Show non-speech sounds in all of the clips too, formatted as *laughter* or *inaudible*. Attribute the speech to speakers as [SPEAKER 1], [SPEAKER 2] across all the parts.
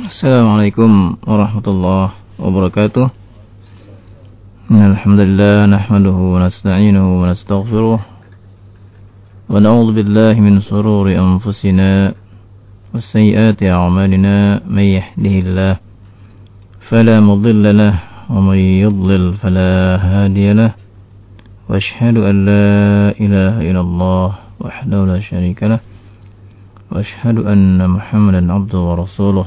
[SPEAKER 1] Assalamualaikum warahmatullahi wabarakatuh. Alhamdulillah nahmaduhu wa nasta'inuhu wa nastaghfiruh wa na'udzu billahi min shururi anfusina wa sayyiati a'malina may yahdihillahu fala mudilla lahu wa may yudlil fala hadiya lahu wa ashhadu an la ilaha illallah wahdahu la sharika lahu وأشهد أن محمدا عبده ورسوله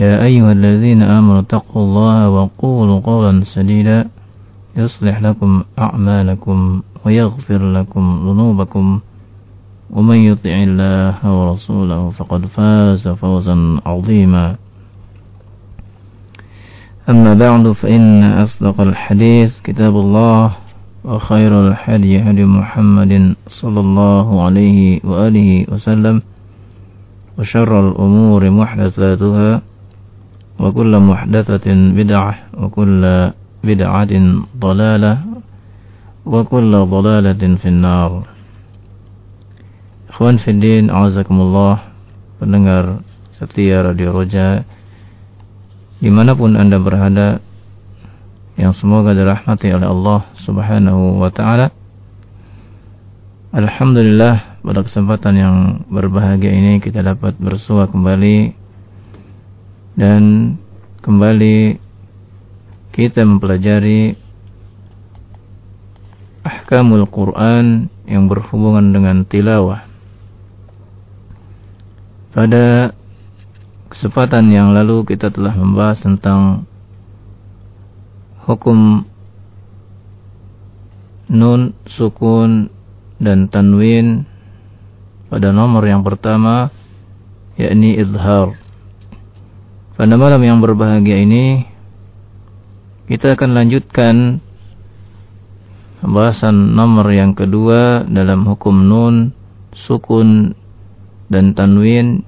[SPEAKER 1] يا أيها الذين آمنوا اتقوا الله وقولوا قولا سديدا يصلح لكم أعمالكم ويغفر لكم ذنوبكم ومن يطع الله ورسوله فقد فاز فوزا عظيما. أما بعد فإن أصدق الحديث كتاب الله وخير الحدي هدي محمد صلى الله عليه وآله وسلم وشر الأمور محدثاتها وكل محدثة بدعة وكل بدعة ضلالة وكل ضلالة في النار Ikhwan Fiddin, Azakumullah Pendengar setia Radio Roja Dimanapun Anda berada yang semoga dirahmati oleh Allah Subhanahu wa taala. Alhamdulillah pada kesempatan yang berbahagia ini kita dapat bersua kembali dan kembali kita mempelajari ahkamul Quran yang berhubungan dengan tilawah. Pada kesempatan yang lalu kita telah membahas tentang hukum nun, sukun, dan tanwin pada nomor yang pertama yakni izhar. Pada malam yang berbahagia ini kita akan lanjutkan pembahasan nomor yang kedua dalam hukum nun, sukun, dan tanwin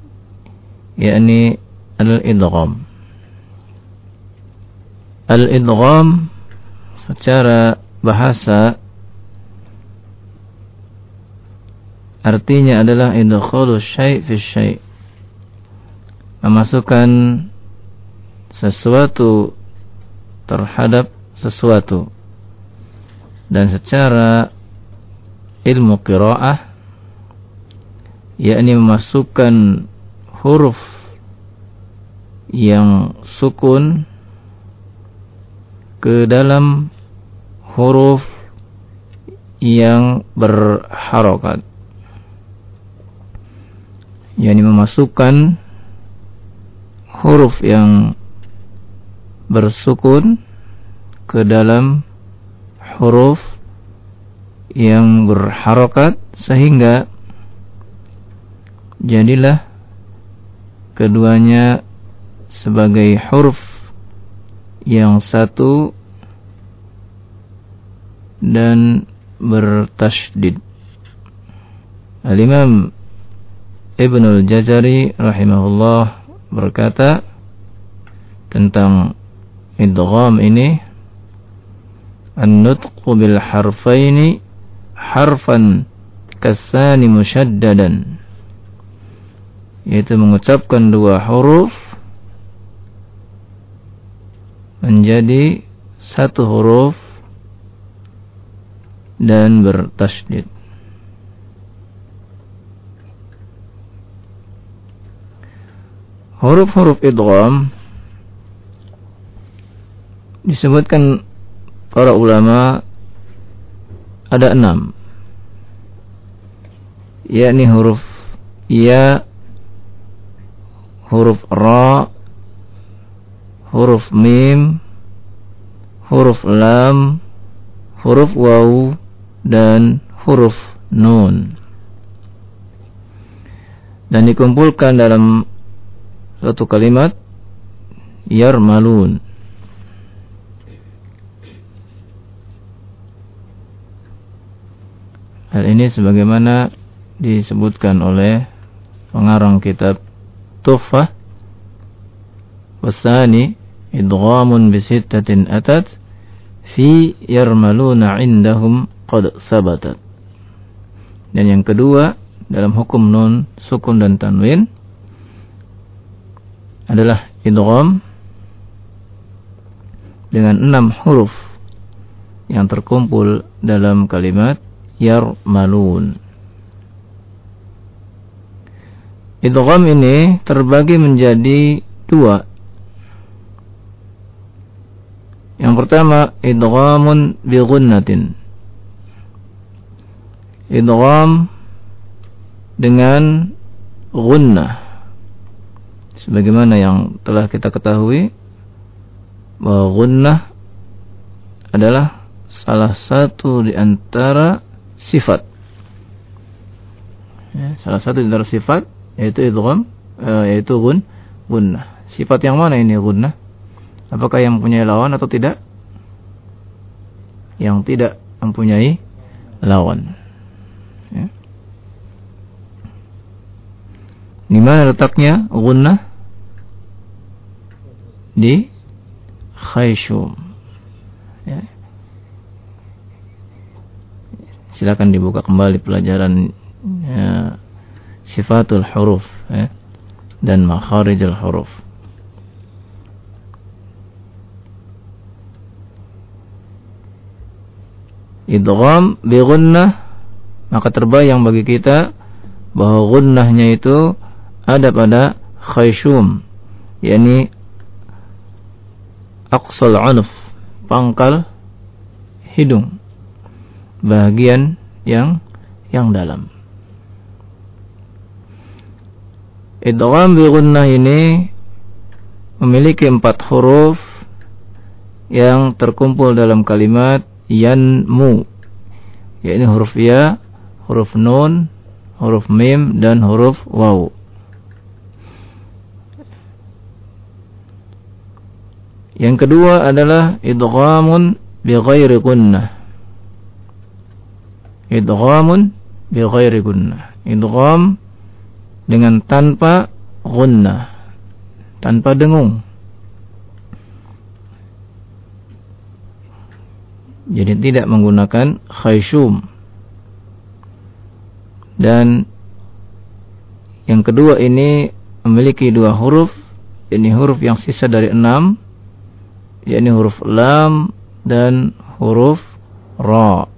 [SPEAKER 1] yakni al-idgham. Al-idgham secara bahasa artinya adalah idkhalu syai' fi syai' memasukkan sesuatu terhadap sesuatu. Dan secara ilmu qiraah yakni memasukkan huruf yang sukun ke dalam huruf yang berharokat. Yakni memasukkan huruf yang bersukun ke dalam huruf yang berharokat sehingga jadilah keduanya sebagai huruf yang satu dan bertasydid. Al-Imam Ibnu Al-Jazari rahimahullah berkata tentang idgham ini an-nutqu bil harfaini harfan kasani musyaddadan yaitu mengucapkan dua huruf menjadi satu huruf dan bertasydid. Huruf-huruf idgham disebutkan para ulama ada enam yakni huruf ya huruf ra huruf mim, huruf lam, huruf waw, dan huruf nun. Dan dikumpulkan dalam suatu kalimat yarmalun Hal ini sebagaimana disebutkan oleh pengarang kitab Tuhfah wasani idghamun bisittatin atat fi yarmaluna indahum qad sabatat. Dan yang kedua dalam hukum nun sukun dan tanwin adalah idgham dengan enam huruf yang terkumpul dalam kalimat yarmalun. Idgham ini terbagi menjadi dua. Yang pertama idghamun bi ghunnatin. Idgham dengan gunnah. Sebagaimana yang telah kita ketahui bahwa gunnah adalah salah satu di antara sifat. Ya, salah satu dari sifat yaitu idgham uh, yaitu gun gunnah. Sifat yang mana ini gunnah? Apakah yang mempunyai lawan atau tidak? Yang tidak mempunyai lawan. Ya. Di mana letaknya gunnah? Di khayshum. Ya. Silakan dibuka kembali pelajaran ya, sifatul huruf ya, dan makharijul huruf. Idgham bi gunnah maka terbayang bagi kita bahwa gunnahnya itu ada pada khayshum yakni aqsal anuf pangkal hidung bagian yang yang dalam. Idgham bi ini memiliki empat huruf yang terkumpul dalam kalimat yanmu yaitu huruf ya, huruf nun, huruf mim dan huruf waw. Yang kedua adalah idghamun bi ghairi gunnah idghamun bi ghairi gunnah. Idgham dengan tanpa gunnah, tanpa dengung. Jadi tidak menggunakan khayshum. Dan yang kedua ini memiliki dua huruf, ini huruf yang sisa dari enam, yakni huruf lam dan huruf ra.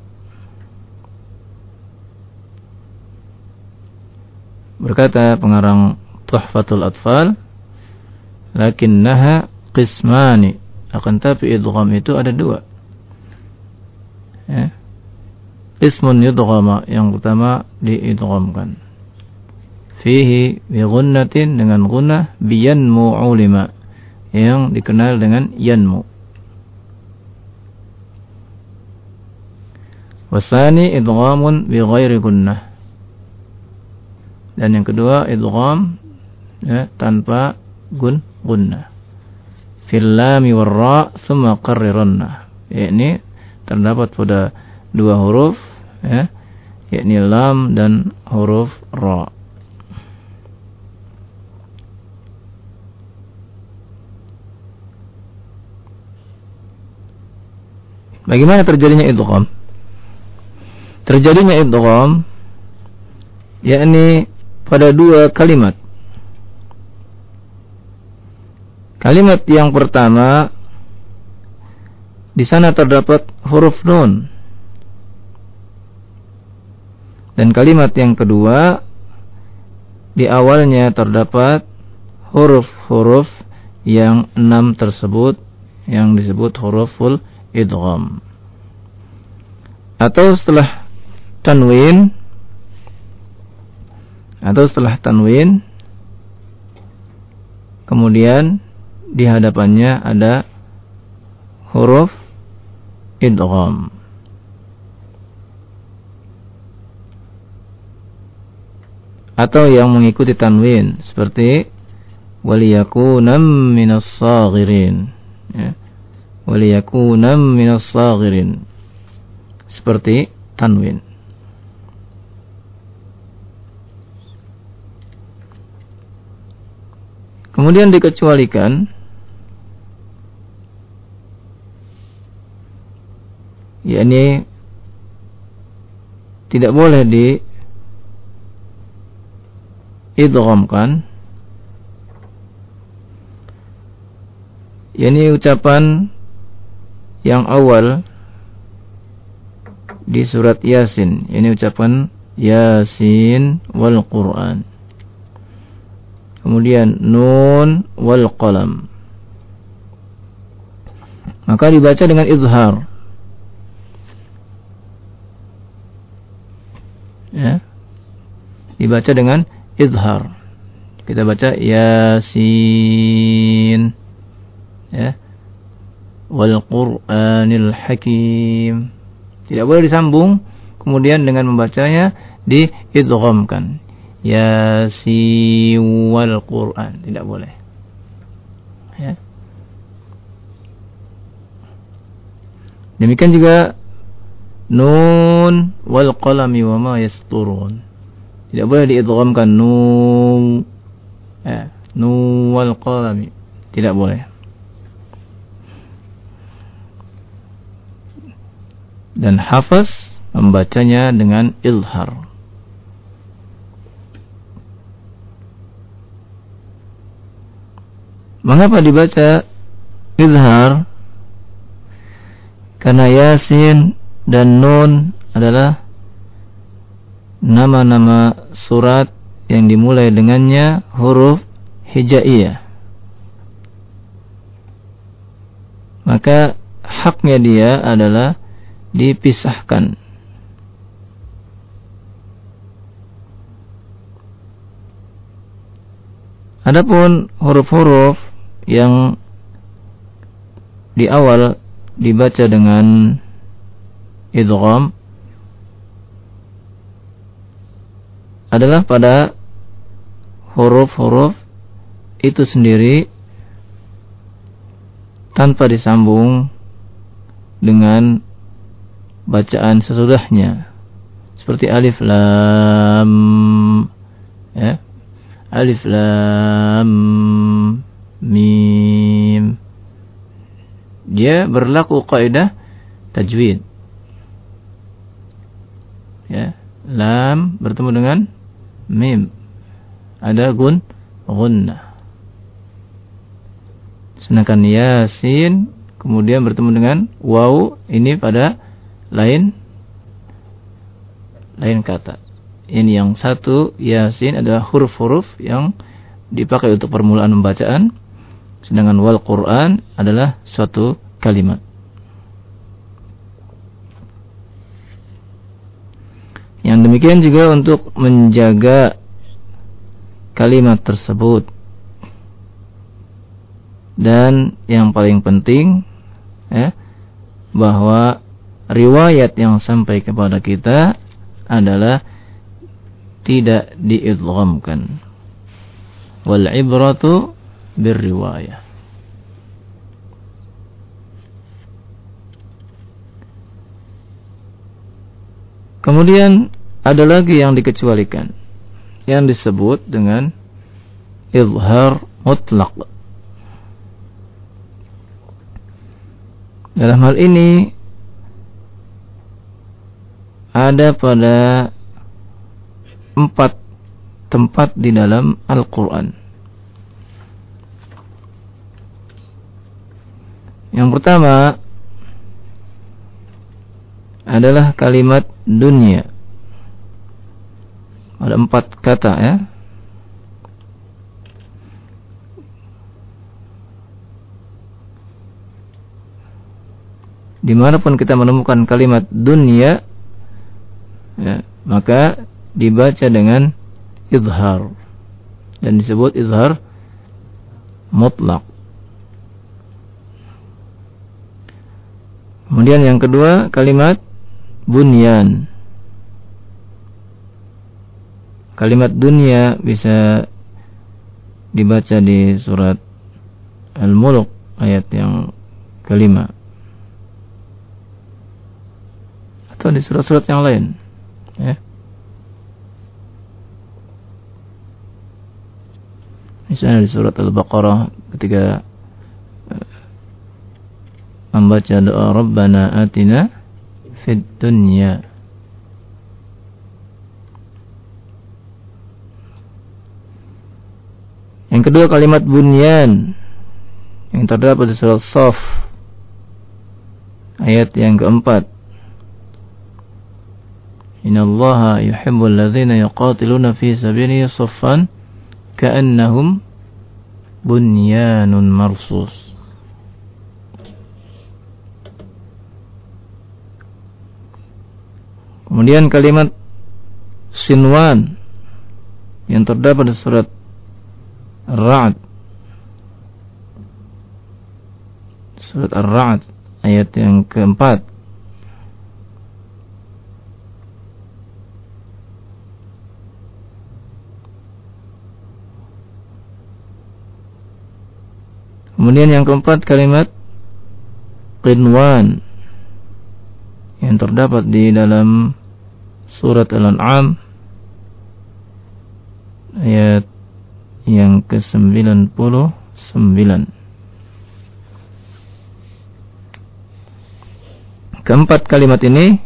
[SPEAKER 1] Berkata pengarang Tuhfatul Atfal, lakinnaha qismani. Akan tapi idgham itu ada dua. Ya. Ismun yudghama yang pertama diidghamkan. Fihi bi gunnatin dengan gunnah biyanmu ulima yang dikenal dengan yanmu. Wasani idghamun bi ghairi gunnah dan yang kedua idgham ya, tanpa gun gunnah. Fil lam war ra thumma qarriranna yakni terdapat pada dua huruf ya yakni lam dan huruf ra. Bagaimana terjadinya idgham? Terjadinya idgham yakni pada dua kalimat. Kalimat yang pertama di sana terdapat huruf nun. Dan kalimat yang kedua di awalnya terdapat huruf-huruf yang enam tersebut yang disebut huruful idgham. Atau setelah tanwin atau setelah tanwin kemudian di hadapannya ada huruf idgham. Atau yang mengikuti tanwin seperti waliyakunam minas saghirin ya. Waliyakunam minas saghirin seperti tanwin kemudian dikecualikan. Yakni tidak boleh di idghamkan. Yakni ucapan yang awal di surat Yasin. Ini ucapan Yasin wal Quran kemudian Nun wal Qalam. Maka dibaca dengan izhar. Ya. Dibaca dengan izhar. Kita baca yasin. Ya. Wal qur'anil hakim. Tidak boleh disambung kemudian dengan membacanya diidghamkan yasin wal qur'an tidak boleh ya demikian juga Nun wal qalami wa ma yasturun. Tidak boleh diidghamkan nun ya, nun wal qalami. Tidak boleh. Dan hafaz membacanya dengan ilhar. Mengapa dibaca ilhar? Karena Yasin dan Nun adalah nama-nama surat yang dimulai dengannya huruf hijaiyah. Maka haknya dia adalah dipisahkan. Adapun huruf-huruf yang di awal dibaca dengan idgham adalah pada huruf-huruf itu sendiri tanpa disambung dengan bacaan sesudahnya. Seperti alif lam ya. Alif lam mim dia berlaku kaidah tajwid. Ya. Lam bertemu dengan mim. Ada gun gunnah. Sedangkan yasin kemudian bertemu dengan waw. Ini pada lain lain kata. Ini yang satu yasin adalah huruf-huruf yang dipakai untuk permulaan pembacaan sedangkan wal Quran adalah suatu kalimat Yang demikian juga untuk menjaga kalimat tersebut. Dan yang paling penting ya, bahwa riwayat yang sampai kepada kita adalah tidak diidghamkan. Wal ibratu birriwayah. Kemudian ada lagi yang dikecualikan yang disebut dengan izhar mutlak. Dalam hal ini ada pada empat tempat di dalam Al-Quran. Yang pertama adalah kalimat dunia. Ada empat kata ya. Di mana pun kita menemukan kalimat dunia, ya, maka dibaca dengan izhar dan disebut izhar mutlak. Kemudian yang kedua kalimat bunyan. Kalimat dunia bisa dibaca di surat Al-Mulk ayat yang kelima atau di surat-surat yang lain ya misalnya di surat Al-Baqarah ketika membaca doa Rabbana atina fid dunya Yang kedua kalimat bunyan yang terdapat di surat Saf ayat yang keempat. Inna Allah yuhibbul ladzina yuqatiluna fi sabilihi saffan ka'annahum bunyanun marsus. Kemudian kalimat sinwan yang terdapat di surat Ar-Ra'd Surat Ar-Ra'd ayat yang keempat. Kemudian yang keempat kalimat Qinwan yang terdapat di dalam surat Al-An'am ayat yang ke-99 Keempat kalimat ini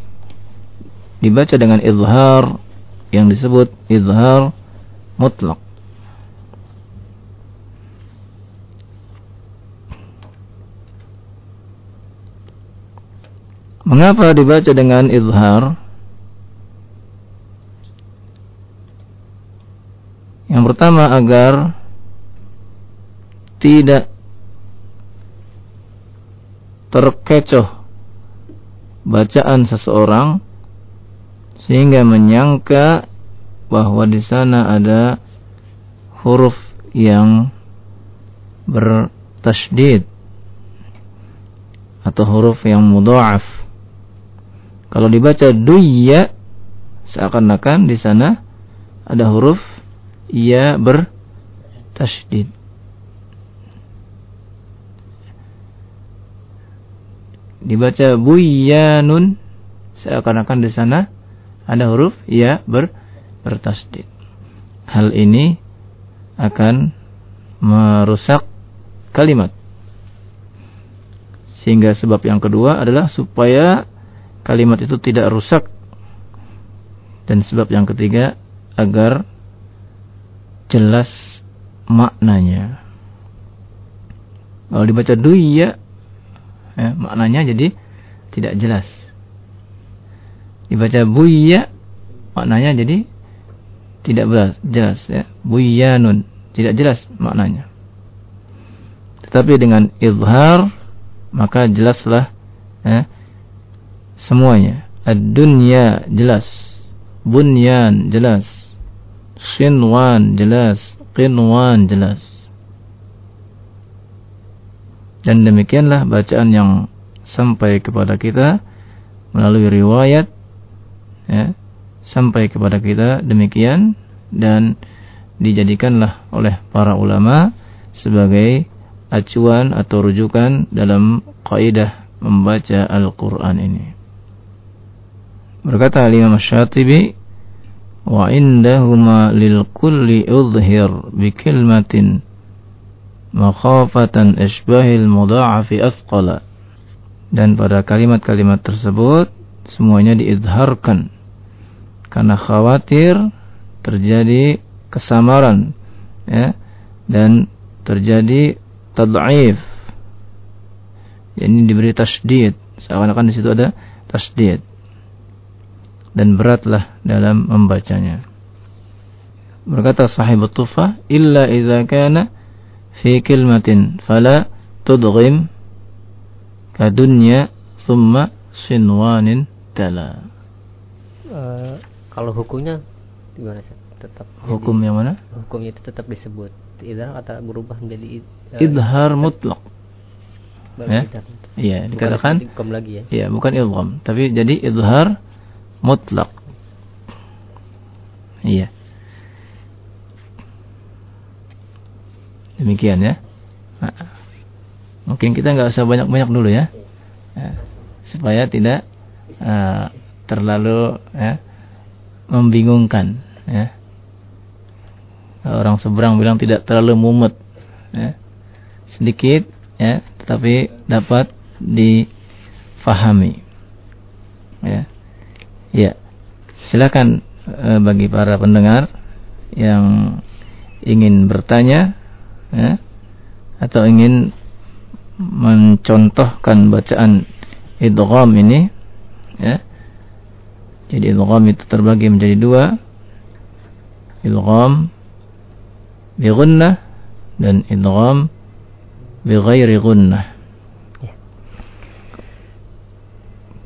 [SPEAKER 1] dibaca dengan izhar yang disebut izhar mutlak. Mengapa dibaca dengan izhar? Yang pertama agar tidak terkecoh bacaan seseorang sehingga menyangka bahwa di sana ada huruf yang bertasydid atau huruf yang mudha'af. Kalau dibaca duyya seakan-akan di sana ada huruf ia bertasydid. Dibaca buyanun seakan-akan di sana ada huruf ia ber bertasydid. Hal ini akan merusak kalimat. Sehingga sebab yang kedua adalah supaya kalimat itu tidak rusak. Dan sebab yang ketiga agar jelas maknanya. Kalau dibaca duya, ya, maknanya jadi tidak jelas. Dibaca buya, maknanya jadi tidak jelas. Ya. Buyanun, tidak jelas maknanya. Tetapi dengan izhar, maka jelaslah ya, semuanya. Ad-dunya jelas. Bunyan jelas Sinwan jelas, Qinwan jelas. Dan demikianlah bacaan yang sampai kepada kita melalui riwayat ya, sampai kepada kita demikian dan dijadikanlah oleh para ulama sebagai acuan atau rujukan dalam kaidah membaca Al-Quran ini. Berkata Imam Syatibi wa indahuma lil kulli udhhir bi kalimatin makhafatan isbahil mudha'afi asqala dan pada kalimat-kalimat tersebut semuanya diizharkan karena khawatir terjadi kesamaran ya dan terjadi tad'if. Ini diberi tasdid seakan-akan di situ ada tasdid dan beratlah dalam membacanya. Berkata sahib tufa illa idza kana fi kalimatin fala tudghim kadunya thumma sinwanin tala.
[SPEAKER 2] Uh, kalau hukumnya gimana sih? Tetap
[SPEAKER 1] hukum jadi, yang mana?
[SPEAKER 2] Hukumnya itu tetap disebut idhar atau berubah menjadi
[SPEAKER 1] uh, idhar mutlak. Ya? Iya, dikatakan
[SPEAKER 2] lagi ya.
[SPEAKER 1] Iya, bukan idgham, tapi jadi idhar mutlak. Iya. Demikian ya. Nah, mungkin kita nggak usah banyak-banyak dulu ya. ya supaya tidak uh, terlalu ya, membingungkan ya. Orang seberang bilang tidak terlalu mumet ya. Sedikit ya, tetapi dapat difahami. Ya. Ya. Silakan uh, bagi para pendengar yang ingin bertanya ya, atau ingin mencontohkan bacaan idgham ini ya. Jadi idgham itu terbagi menjadi dua. Idgham bi gunnah dan idgham bi ghairi gunnah. Ya.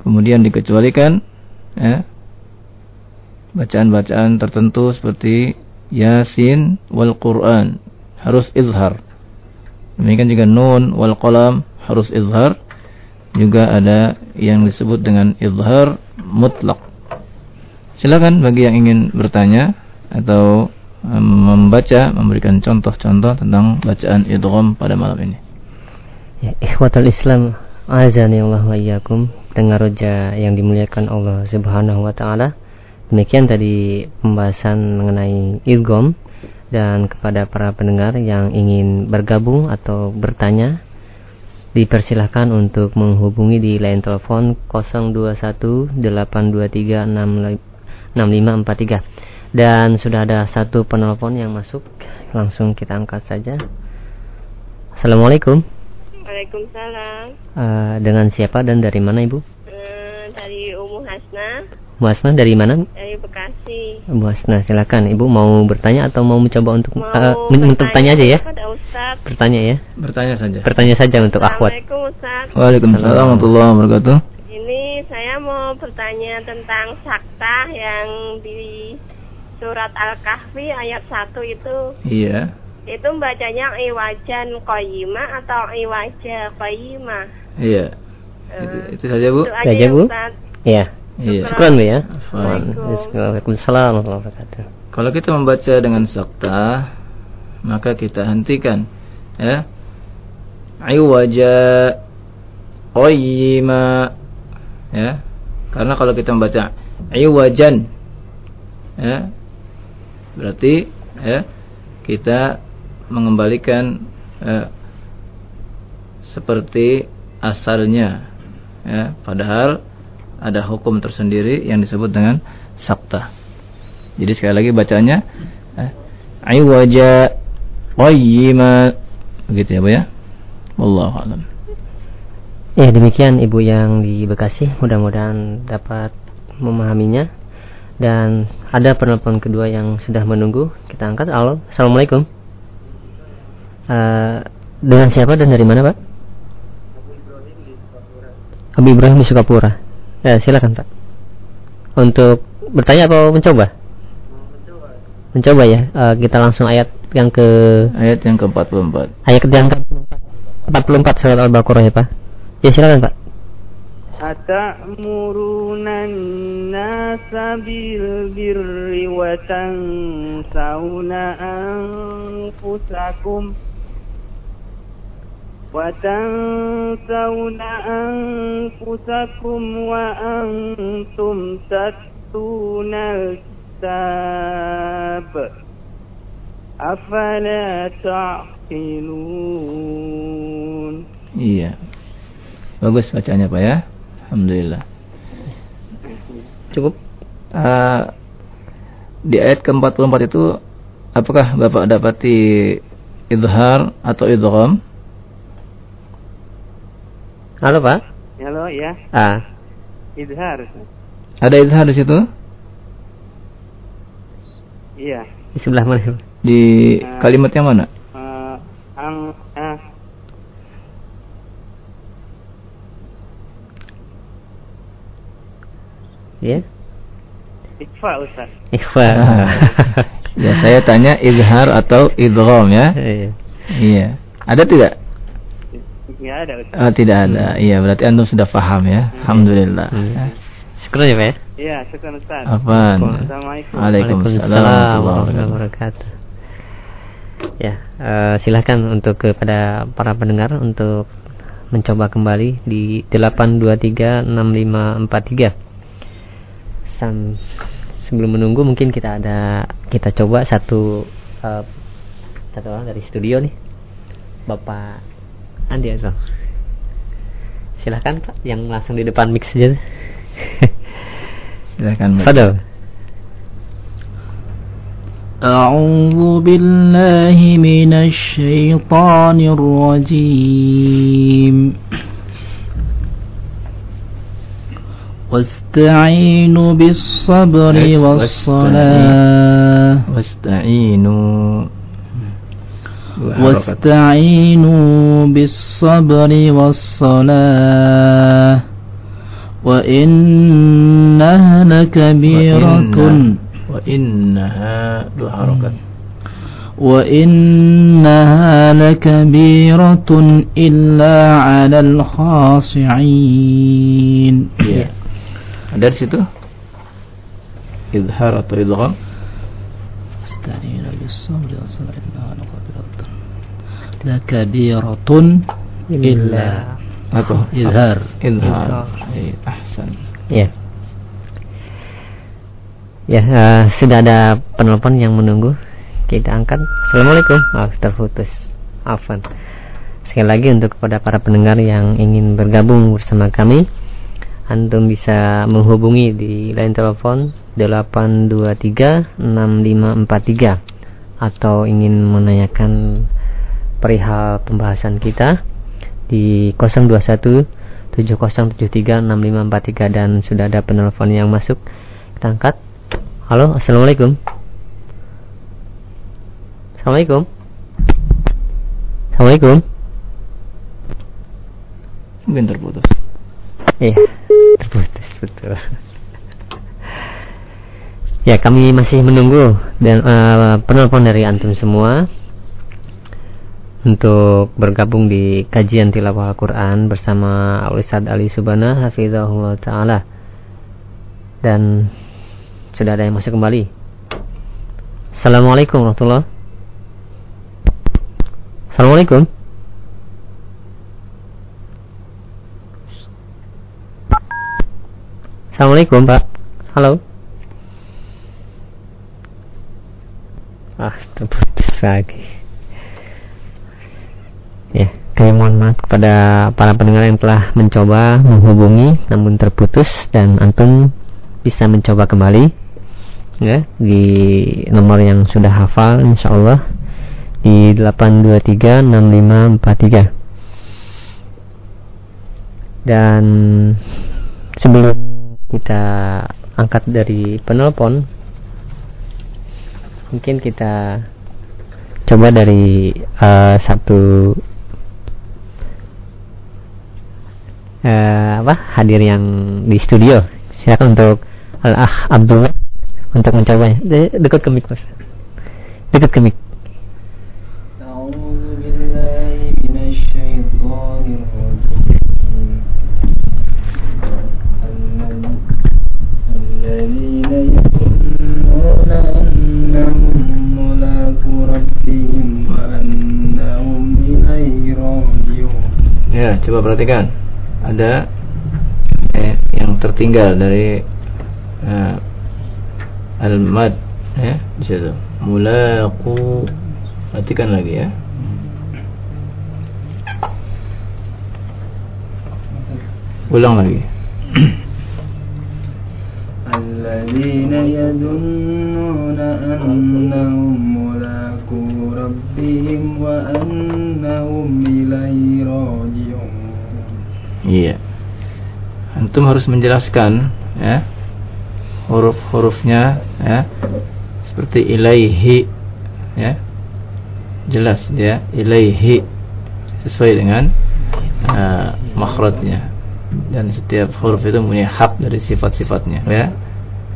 [SPEAKER 1] Kemudian dikecualikan ya, bacaan-bacaan tertentu seperti Yasin wal Quran harus izhar. Demikian juga nun wal qalam harus izhar. Juga ada yang disebut dengan izhar mutlak. Silakan bagi yang ingin bertanya atau membaca, memberikan contoh-contoh tentang bacaan idgham pada malam ini.
[SPEAKER 2] Ya, ikhwatul Islam, azani Allah wa iyyakum, dengar roja yang dimuliakan Allah Subhanahu wa taala. Demikian tadi pembahasan mengenai idgham dan kepada para pendengar yang ingin bergabung atau bertanya dipersilahkan untuk menghubungi di line telepon 0218236543 dan sudah ada satu penelpon yang masuk langsung kita angkat saja. Assalamualaikum
[SPEAKER 3] Waalaikumsalam
[SPEAKER 2] uh, dengan siapa dan dari mana ibu?
[SPEAKER 3] Uh, dari Umu Hasna
[SPEAKER 2] Bu Asma dari mana?
[SPEAKER 3] Dari Bekasi.
[SPEAKER 2] Bu Asma silakan. Ibu mau bertanya atau mau mencoba untuk
[SPEAKER 3] mau
[SPEAKER 2] uh, untuk bertanya aja ya?
[SPEAKER 3] Ustaz.
[SPEAKER 2] Bertanya ya?
[SPEAKER 1] Bertanya saja.
[SPEAKER 2] Bertanya saja untuk akhwat.
[SPEAKER 3] Assalamualaikum Ustaz.
[SPEAKER 1] Waalaikumsalam warahmatullahi wabarakatuh.
[SPEAKER 3] Ini saya mau bertanya tentang sakta yang di surat Al-Kahfi ayat 1 itu.
[SPEAKER 1] Iya.
[SPEAKER 3] Itu bacanya iwajan qayyimah atau iwaja qayyimah?
[SPEAKER 1] Iya. Uh, itu, itu saja Bu.
[SPEAKER 3] Itu aja,
[SPEAKER 2] Bu. Iya.
[SPEAKER 1] Iya.
[SPEAKER 2] Syukran Bu ya.
[SPEAKER 3] Waalaikumsalam
[SPEAKER 1] Kalau kita membaca dengan sakta, maka kita hentikan ya. Iwaja qayyima ya. Karena kalau kita membaca iwajan ya, berarti ya kita mengembalikan ya, seperti asalnya ya padahal ada hukum tersendiri yang disebut dengan sabta. Jadi sekali lagi bacanya eh, aywaja qayyima begitu ya Bu ya. Wallahu alam.
[SPEAKER 2] Ya demikian Ibu yang di Bekasi mudah-mudahan dapat memahaminya dan ada penelpon kedua yang sudah menunggu kita angkat halo assalamualaikum uh, dengan siapa dan dari mana pak Abu Ibrahim di Sukapura Ya, silakan Pak. Untuk bertanya atau mencoba? Mencoba. Mencoba ya. Uh, kita langsung ayat yang ke
[SPEAKER 1] ayat yang ke-44.
[SPEAKER 2] Ayat yang ke-44 surat Al-Baqarah ya, Pak. Ya, silakan, Pak.
[SPEAKER 4] Bil birri wa tansawna anfusakum وتنسون أنفسكم وأنتم تتلون الكتاب أفلا تعقلون
[SPEAKER 1] Iya Bagus bacanya Pak ya Alhamdulillah
[SPEAKER 2] Cukup
[SPEAKER 1] uh, Di ayat ke-44 itu Apakah Bapak dapati Idhar atau idgham?
[SPEAKER 2] Halo Pak.
[SPEAKER 4] Halo ya.
[SPEAKER 2] Ah.
[SPEAKER 4] Idhar.
[SPEAKER 1] Ada idhar di situ?
[SPEAKER 4] Iya.
[SPEAKER 2] Di sebelah mana?
[SPEAKER 1] Di uh, kalimat yang mana?
[SPEAKER 4] Uh, ang uh.
[SPEAKER 2] Ya.
[SPEAKER 4] Ikhfa Ustaz.
[SPEAKER 2] Ikhfa. *laughs*
[SPEAKER 1] ya saya tanya izhar atau idgham ya? Iya. Iya. Ada tidak?
[SPEAKER 4] Tidak ada.
[SPEAKER 1] Oh, tidak ada. Hmm. Iya, berarti antum sudah paham ya. Hmm. Alhamdulillah. Hmm. Ya.
[SPEAKER 2] Syukur ya, Pak ya?
[SPEAKER 4] Iya, syukur Ustaz.
[SPEAKER 1] Apa?
[SPEAKER 4] Assalamualaikum.
[SPEAKER 1] Waalaikumsalam warahmatullahi
[SPEAKER 2] wabarakatuh. Ya, uh, silahkan untuk kepada para pendengar untuk mencoba kembali di 8236543. Sam sebelum menunggu mungkin kita ada kita coba satu uh, satu orang dari studio nih. Bapak Andi Azal. Silahkan Pak yang langsung di depan mix aja.
[SPEAKER 5] Silahkan.
[SPEAKER 2] Fadal.
[SPEAKER 5] أعوذ بالله من الشيطان الرجيم واستعينوا بالصبر والصلاة
[SPEAKER 2] واستعينوا
[SPEAKER 5] واستعينوا بالصبر والصلاة وإنها لكبيرة.
[SPEAKER 2] وإنها حركات
[SPEAKER 5] وإنها لكبيرة إلا على الخاشعين.
[SPEAKER 2] ya. Ada di situ? Izhar atau idgham
[SPEAKER 5] استعين بالصبر والصلاة إنها لكبيرة. lakabirotun illa
[SPEAKER 2] apa? izhar. Ya. Ya uh, sudah ada penelpon yang menunggu. Kita angkat. Assalamualaikum maaf terputus. Afan sekali lagi untuk kepada para pendengar yang ingin bergabung bersama kami antum bisa menghubungi di line telepon 823 atau ingin menanyakan perihal pembahasan kita di 021 70736543 dan sudah ada penelpon yang masuk. Kita angkat. Halo assalamualaikum. Assalamualaikum. Assalamualaikum.
[SPEAKER 5] Mungkin terputus.
[SPEAKER 2] Iya terputus betul. Ya kami masih menunggu dan uh, penelpon dari antum semua untuk bergabung di kajian tilawah Al-Quran bersama Al-Ustaz Ali Subana Hafizahullah Ta'ala. Dan sudah ada yang masuk kembali. Assalamualaikum warahmatullahi Assalamualaikum. Assalamualaikum Pak. Halo. Ah terputus lagi Ya, kami mohon maaf kepada para pendengar yang telah mencoba menghubungi namun terputus dan antum bisa mencoba kembali ya di nomor yang sudah hafal insyaallah di 8236543 dan sebelum kita angkat dari penelpon mungkin kita coba dari uh, satu uh, apa hadir yang di studio. Silakan untuk al ah Abdul untuk mencobanya. De dekat ke mic mas. Dekat ke mic. Ya, coba perhatikan Ada eh, yang tertinggal dari eh, al-mad ya, di situ. Mulaqu. Perhatikan lagi ya. Ulang lagi.
[SPEAKER 5] الذين يظنون أنهم ملاقو ربهم وأنهم إليه راجعون
[SPEAKER 2] Iya. Antum harus menjelaskan ya huruf-hurufnya ya seperti ilaihi ya. Jelas dia ilaihi sesuai dengan uh, makhrajnya. Dan setiap huruf itu punya hak dari sifat-sifatnya ya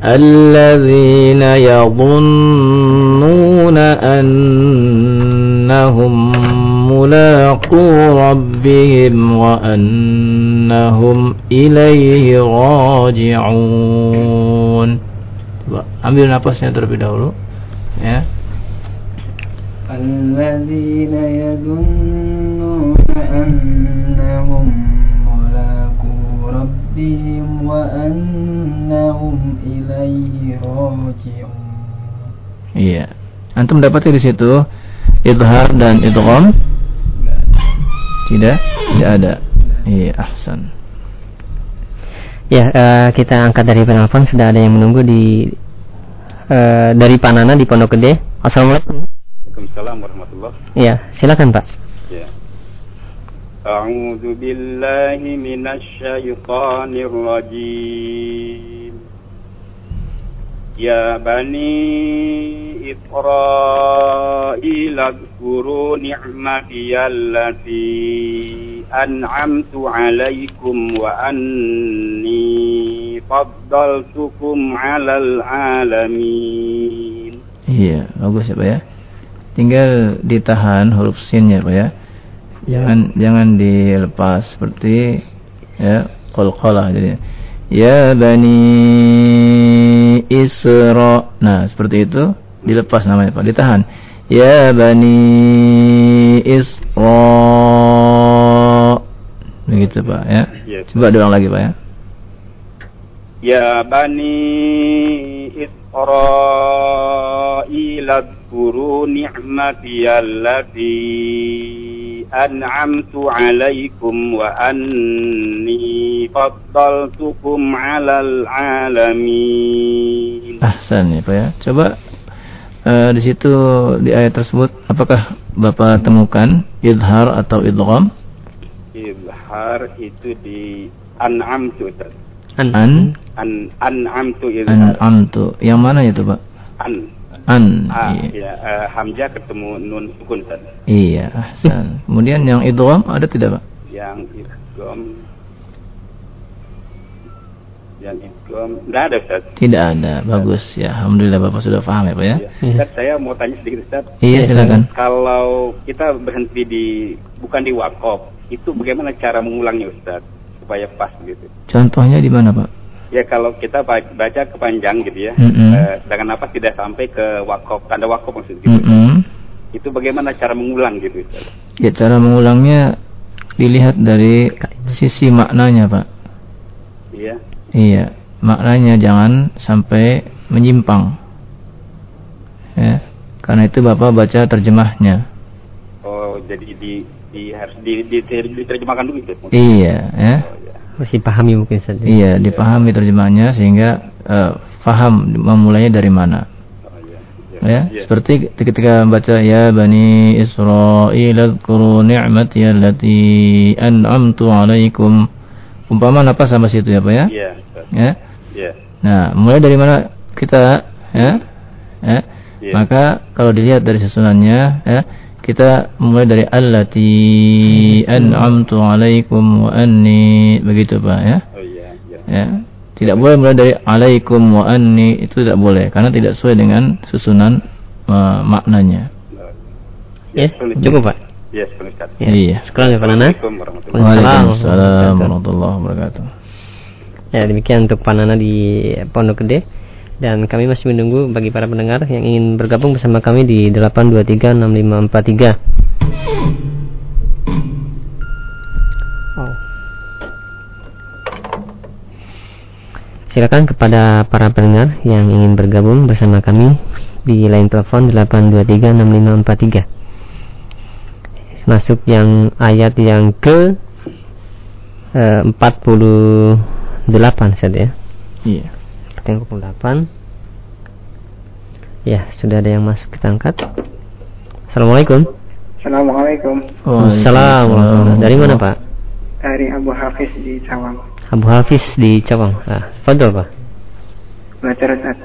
[SPEAKER 2] alladzina yadhunnuna annahum mulaqu rabbihim wa annahum ilaihi raji'un coba ambil napasnya terlebih dahulu ya
[SPEAKER 6] الذين يظنون أنهم ملاقو ربهم وأنهم إليه راجعون
[SPEAKER 1] Iya. Antum dapati di situ idhar dan idgham? Tidak? Tidak ada. Iya, ahsan.
[SPEAKER 2] Ya, eh, kita angkat dari penelpon sudah ada yang menunggu di eh, dari Panana di Pondok Gede. Assalamualaikum.
[SPEAKER 7] Waalaikumsalam warahmatullah.
[SPEAKER 2] Iya, silakan Pak.
[SPEAKER 7] Ya. A'udzu billahi minasy syaithanir rajim. Ya bani Israil اذكروا نعمتي التي أنعمت عليكم وأني فضلتكم على العالمين
[SPEAKER 1] Iya, bagus ya Pak ya. Tinggal ditahan huruf sinnya Pak ya. Jangan jangan dilepas seperti ya qalqalah jadi. Ya bani Isra. Nah, seperti itu dilepas namanya Pak, ditahan. Ya bani Isra. Begitu Pak ya.
[SPEAKER 7] Ya.
[SPEAKER 1] Coba diulang lagi Pak ya.
[SPEAKER 7] Ya bani Israil اذكروا نعمتي التي أنعمت عليكم وأني فضلتكم على العالمين
[SPEAKER 1] Ahsan ya Pak ya. Coba eh, di situ di ayat tersebut apakah Bapak temukan idhar atau idgham?
[SPEAKER 7] Izhar itu di an'amtu Ustaz.
[SPEAKER 1] An
[SPEAKER 7] An an'amtu izhar.
[SPEAKER 1] an'amtu. Yang mana itu Pak?
[SPEAKER 7] An.
[SPEAKER 1] An.
[SPEAKER 7] Ah,
[SPEAKER 1] Iya.
[SPEAKER 7] ya, eh, hamzah ketemu nun sukun Ustaz.
[SPEAKER 1] Iya, ahsan. Kemudian yang idgham ada tidak Pak?
[SPEAKER 7] Yang idgham yang idgham enggak ada Ustaz.
[SPEAKER 1] Tidak ada. Bagus ya. Alhamdulillah Bapak sudah paham ya Pak ya.
[SPEAKER 7] Ya. Ustaz, saya mau tanya sedikit Ustaz.
[SPEAKER 1] Iya silakan.
[SPEAKER 7] Kalau kita berhenti di bukan di wakaf, itu bagaimana cara mengulangnya Ustaz supaya pas gitu?
[SPEAKER 1] Contohnya di mana Pak?
[SPEAKER 7] Ya kalau kita ba- baca kepanjang gitu ya,
[SPEAKER 1] Mm-mm.
[SPEAKER 7] eh, sedangkan apa tidak sampai ke wakaf, tanda wakaf maksud gitu.
[SPEAKER 1] Mm-mm.
[SPEAKER 7] Itu bagaimana cara mengulang gitu?
[SPEAKER 1] Ya cara mengulangnya dilihat dari sisi maknanya Pak.
[SPEAKER 7] Iya.
[SPEAKER 1] Iya, maknanya jangan sampai menyimpang. Ya, karena itu Bapak baca terjemahnya.
[SPEAKER 7] Oh, jadi di di harus di, di, di- diterjemahkan dulu gitu.
[SPEAKER 1] Iya, ya.
[SPEAKER 7] Oh, ya.
[SPEAKER 2] Masih pahami mungkin saja.
[SPEAKER 1] Iya, dipahami terjemahnya sehingga eh, paham memulainya dari mana.
[SPEAKER 7] Oh, ya.
[SPEAKER 1] Ya,
[SPEAKER 7] Ya.
[SPEAKER 1] seperti ketika membaca ya bani Israil adhkuru ni'mati allati an'amtu 'alaikum. Umpama apa sama situ ya, Pak ya?
[SPEAKER 7] Iya.
[SPEAKER 1] Ya.
[SPEAKER 7] Iya.
[SPEAKER 1] Nah, mulai dari mana kita ya? Ya.
[SPEAKER 7] Iya.
[SPEAKER 1] Maka kalau dilihat dari susunannya ya, kita mulai dari allati an'amtu 'alaikum wa anni begitu, Pak ya.
[SPEAKER 7] Oh iya, iya.
[SPEAKER 1] Ya. Tidak boleh mulai dari alaikum wa anni itu tidak boleh karena tidak sesuai dengan susunan uh, maknanya.
[SPEAKER 2] Ya,
[SPEAKER 7] sepenuhnya.
[SPEAKER 2] cukup Pak.
[SPEAKER 7] Iya.
[SPEAKER 2] Ya.
[SPEAKER 1] Iya.
[SPEAKER 2] Sekarang ya Pak Nana.
[SPEAKER 1] Waalaikumsalam warahmatullahi wabarakatuh.
[SPEAKER 2] Ya, demikian untuk Panana di Pondok Gede. Dan kami masih menunggu bagi para pendengar yang ingin bergabung bersama kami di 8236543. Oh. Silakan kepada para pendengar yang ingin bergabung bersama kami di line telepon 8236543. Masuk yang ayat yang ke eh, 48 saja ya.
[SPEAKER 1] Iya
[SPEAKER 2] Yang 48 Ya, sudah ada yang masuk kita angkat. Assalamualaikum.
[SPEAKER 4] Assalamualaikum.
[SPEAKER 2] Assalamualaikum. Dari mana Pak?
[SPEAKER 4] Dari Abu Hafiz di Cawang.
[SPEAKER 2] Abu Hafiz di Cawang. Ah, Fadol Pak.
[SPEAKER 4] Belajar Ustaz.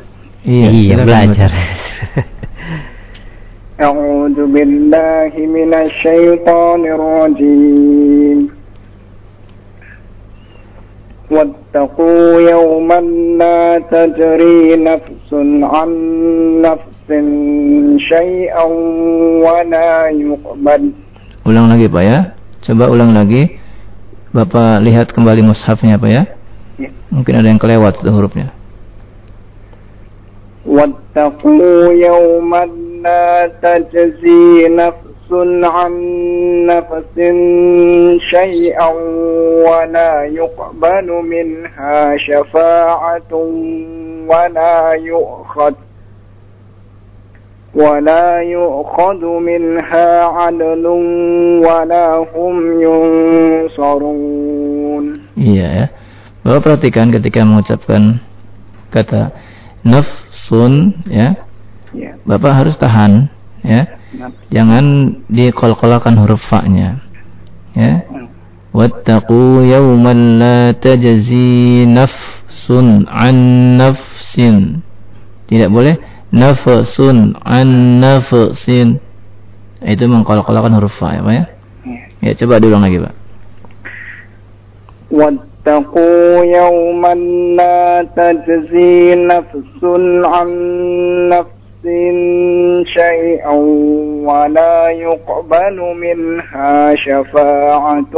[SPEAKER 1] Iya, silakan,
[SPEAKER 2] belajar.
[SPEAKER 4] أعوذ بالله من الشيطان الرجيم واتقوا يوما لا تجري نفس عن نفس شيئا ولا يقبل
[SPEAKER 1] Ulang lagi Pak ya. Coba ulang lagi. Bapak lihat kembali mushafnya Pak ya.
[SPEAKER 4] Ya.
[SPEAKER 1] Mungkin ada yang kelewat itu hurufnya.
[SPEAKER 4] واتقوا يوما لا تجزي نفس عن نفس شيئا ولا يقبل منها شفاعة ولا يؤخذ ولا يؤخذ منها عدل ولا هم ينصرون
[SPEAKER 1] Iya ya. Bapak perhatikan ketika mengucapkan kata nafsun ya.
[SPEAKER 4] Ya.
[SPEAKER 1] Bapak harus tahan ya.
[SPEAKER 4] Naf-
[SPEAKER 1] Jangan dikol-kolakan huruf fa-nya. Ya. Wattaqu yawman la tajzi nafsun an nafsin. Tidak boleh nafsun an nafsin. Itu mengkol-kolakan huruf fa ya, Pak ya.
[SPEAKER 4] Ya.
[SPEAKER 1] Ya, coba diulang lagi, Pak.
[SPEAKER 4] واتقوا يوما لا تجزي نفس عن نفس شيئا ولا يقبل منها شفاعة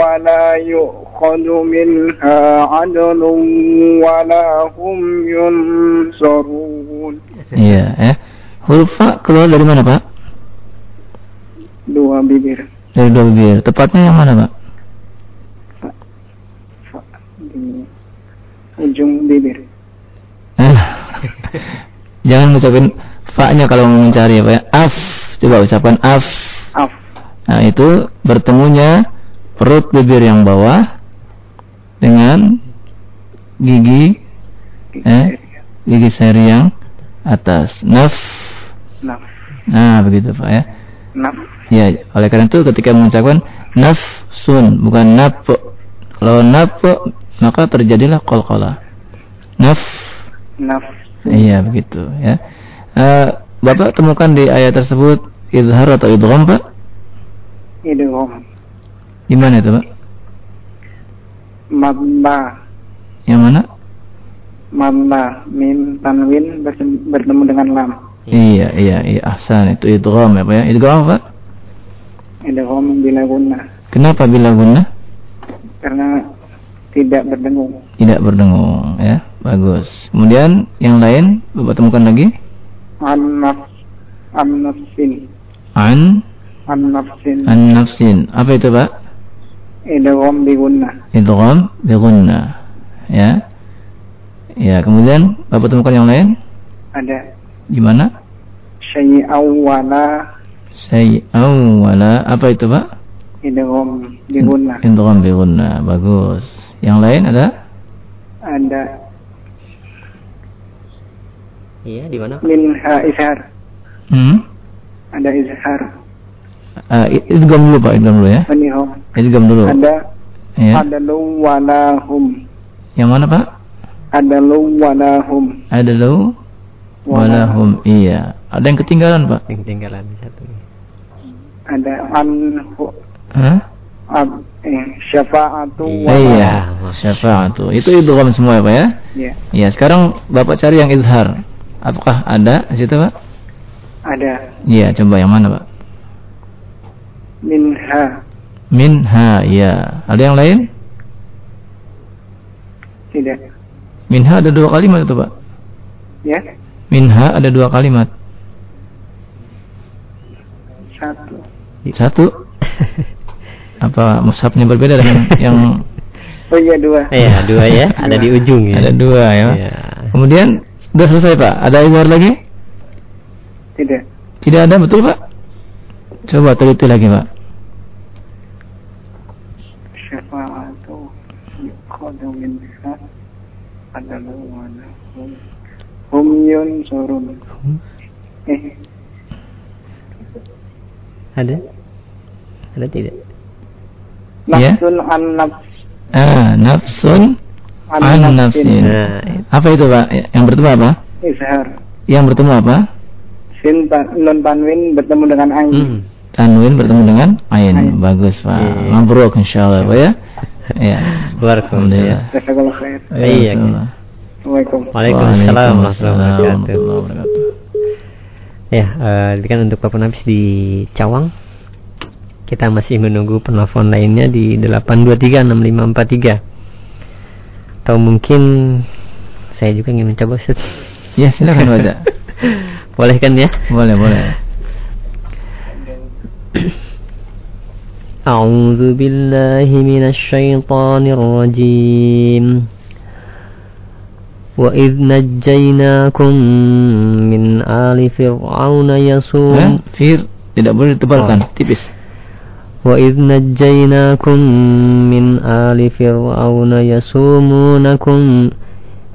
[SPEAKER 4] ولا يؤخذ منها عدل ولا هم ينصرون
[SPEAKER 1] Iya, ya. Huruf fa keluar dari mana, Pak?
[SPEAKER 4] dua bibir
[SPEAKER 1] Dari dua bibir. Tepatnya yang mana, Pak?
[SPEAKER 4] fa di ujung bibir
[SPEAKER 1] Eh, *laughs* Jangan ngucapin fa-nya kalau mau mencari ya, Pak ya. Af. Coba ucapkan af.
[SPEAKER 4] af
[SPEAKER 1] Nah, itu bertemunya perut bibir yang bawah dengan gigi eh gigi seri yang atas. Naf.
[SPEAKER 4] naf
[SPEAKER 1] Nah, begitu, Pak ya.
[SPEAKER 4] naf
[SPEAKER 1] Ya, oleh karena itu ketika mengucapkan nafsun bukan naf. Kalau naf maka terjadilah qalqalah. Naf.
[SPEAKER 4] naf
[SPEAKER 1] Iya, begitu ya. Eh, Bapak temukan di ayat tersebut izhar atau idgham, Pak?
[SPEAKER 4] idgham
[SPEAKER 1] Di mana itu, Pak?
[SPEAKER 4] mabba
[SPEAKER 1] Yang mana?
[SPEAKER 4] mabba mim tanwin bertemu dengan lam
[SPEAKER 1] Iya, iya, iya, ahsan itu idgham ya, Pak ya. Idgham apa?
[SPEAKER 4] idgham bila guna
[SPEAKER 1] Kenapa bila guna
[SPEAKER 4] karena tidak berdengung
[SPEAKER 1] tidak berdengung ya? Bagus. Kemudian yang lain Bapak temukan lagi
[SPEAKER 4] an nafs an nafsin
[SPEAKER 1] an
[SPEAKER 4] an nafsin
[SPEAKER 1] an nafsin. Apa itu, Pak?
[SPEAKER 4] idgham bi guna
[SPEAKER 1] Idgham bi gunna. Ya. Ya, kemudian Bapak temukan yang lain
[SPEAKER 4] ada
[SPEAKER 1] gimana?
[SPEAKER 4] syai'aw wala
[SPEAKER 1] Sayyi'aw wala apa itu, Pak?
[SPEAKER 4] idgham bi guna
[SPEAKER 1] Idgham bi gunna. Bagus. Yang lain ada?
[SPEAKER 4] ada
[SPEAKER 2] Iya, di mana?
[SPEAKER 4] minha izhar
[SPEAKER 1] Hmm?
[SPEAKER 4] ada izhar
[SPEAKER 1] Uh, idgham dulu, Pak. Idgham dulu ya.
[SPEAKER 4] penihom
[SPEAKER 1] Idgham dulu.
[SPEAKER 4] ada
[SPEAKER 1] Ya.
[SPEAKER 4] ada lu wala hum
[SPEAKER 1] Yang mana, Pak?
[SPEAKER 4] ada lu wala hum
[SPEAKER 1] Ada lu walahum. Iya. Ada yang ketinggalan, Pak?
[SPEAKER 2] Yang ketinggalan satu.
[SPEAKER 4] ada anhu
[SPEAKER 1] Hah?
[SPEAKER 4] ab, eh, syafa'atu
[SPEAKER 2] Iya.
[SPEAKER 4] wa
[SPEAKER 1] Iya, syafa'atu. Itu idgham semua ya, Pak ya?
[SPEAKER 4] ya
[SPEAKER 1] Iya, sekarang Bapak cari yang izhar. Apakah ada di situ, Pak?
[SPEAKER 4] ada
[SPEAKER 1] Iya, coba yang mana, Pak?
[SPEAKER 4] minha
[SPEAKER 1] Minha, ya. Ada yang lain?
[SPEAKER 4] tidak
[SPEAKER 1] Minha ada dua kalimat itu, Pak.
[SPEAKER 4] ya
[SPEAKER 1] Minha ada dua kalimat.
[SPEAKER 4] satu
[SPEAKER 1] Satu. *laughs* Apa mushafnya berbeda dengan *laughs* yang
[SPEAKER 4] oh iya dua
[SPEAKER 2] Iya, dua ya, *laughs* ada di ujung ya.
[SPEAKER 1] ada dua ya?
[SPEAKER 2] Iya.
[SPEAKER 1] Kemudian sudah selesai, Pak. Ada izhar lagi?
[SPEAKER 4] tidak
[SPEAKER 1] Tidak ada, betul, Pak? Coba teliti lagi, Pak.
[SPEAKER 4] syafa'atu yukhadu minha ada lu wala hum eh
[SPEAKER 2] Ada? Ada tidak?
[SPEAKER 1] Ya.
[SPEAKER 4] nafsun an nafs
[SPEAKER 1] Ah, nafsun
[SPEAKER 4] an, nafsin
[SPEAKER 1] nafsin.
[SPEAKER 2] Nah,
[SPEAKER 1] Apa itu, Pak? Yang bertemu apa?
[SPEAKER 4] izhar
[SPEAKER 1] Yang bertemu apa?
[SPEAKER 4] sin tan, nun tanwin bertemu dengan ain
[SPEAKER 2] hmm.
[SPEAKER 1] Tanwin bertemu dengan ain.
[SPEAKER 4] Ain.
[SPEAKER 1] Bagus, Pak.
[SPEAKER 2] Iya.
[SPEAKER 1] Mabruk insyaallah, Pak ya. *laughs* Ya.
[SPEAKER 4] Khair
[SPEAKER 2] Iya.
[SPEAKER 4] Assalamualaikum
[SPEAKER 2] Waalaikumsalam warahmatullahi wabarakatuh.
[SPEAKER 1] warahmatullahi wabarakatuh.
[SPEAKER 2] Ya, eh, ini kan untuk Bapak Nafis di Cawang. Kita masih menunggu penelpon lainnya di 8236543 Atau mungkin saya juga ingin mencoba Ustaz.
[SPEAKER 1] Ya, silakan baca. *laughs*
[SPEAKER 2] Boleh kan ya?
[SPEAKER 1] Boleh, boleh.
[SPEAKER 2] أعوذ بالله من الشيطان الرجيم وإذ نجيناكم من آل فرعون
[SPEAKER 1] Eh,
[SPEAKER 2] يسوم
[SPEAKER 1] fir tidak boleh ditebalkan,
[SPEAKER 2] Oh.
[SPEAKER 1] tipis.
[SPEAKER 2] وإذ نجيناكم من آل فرعون يسومونكم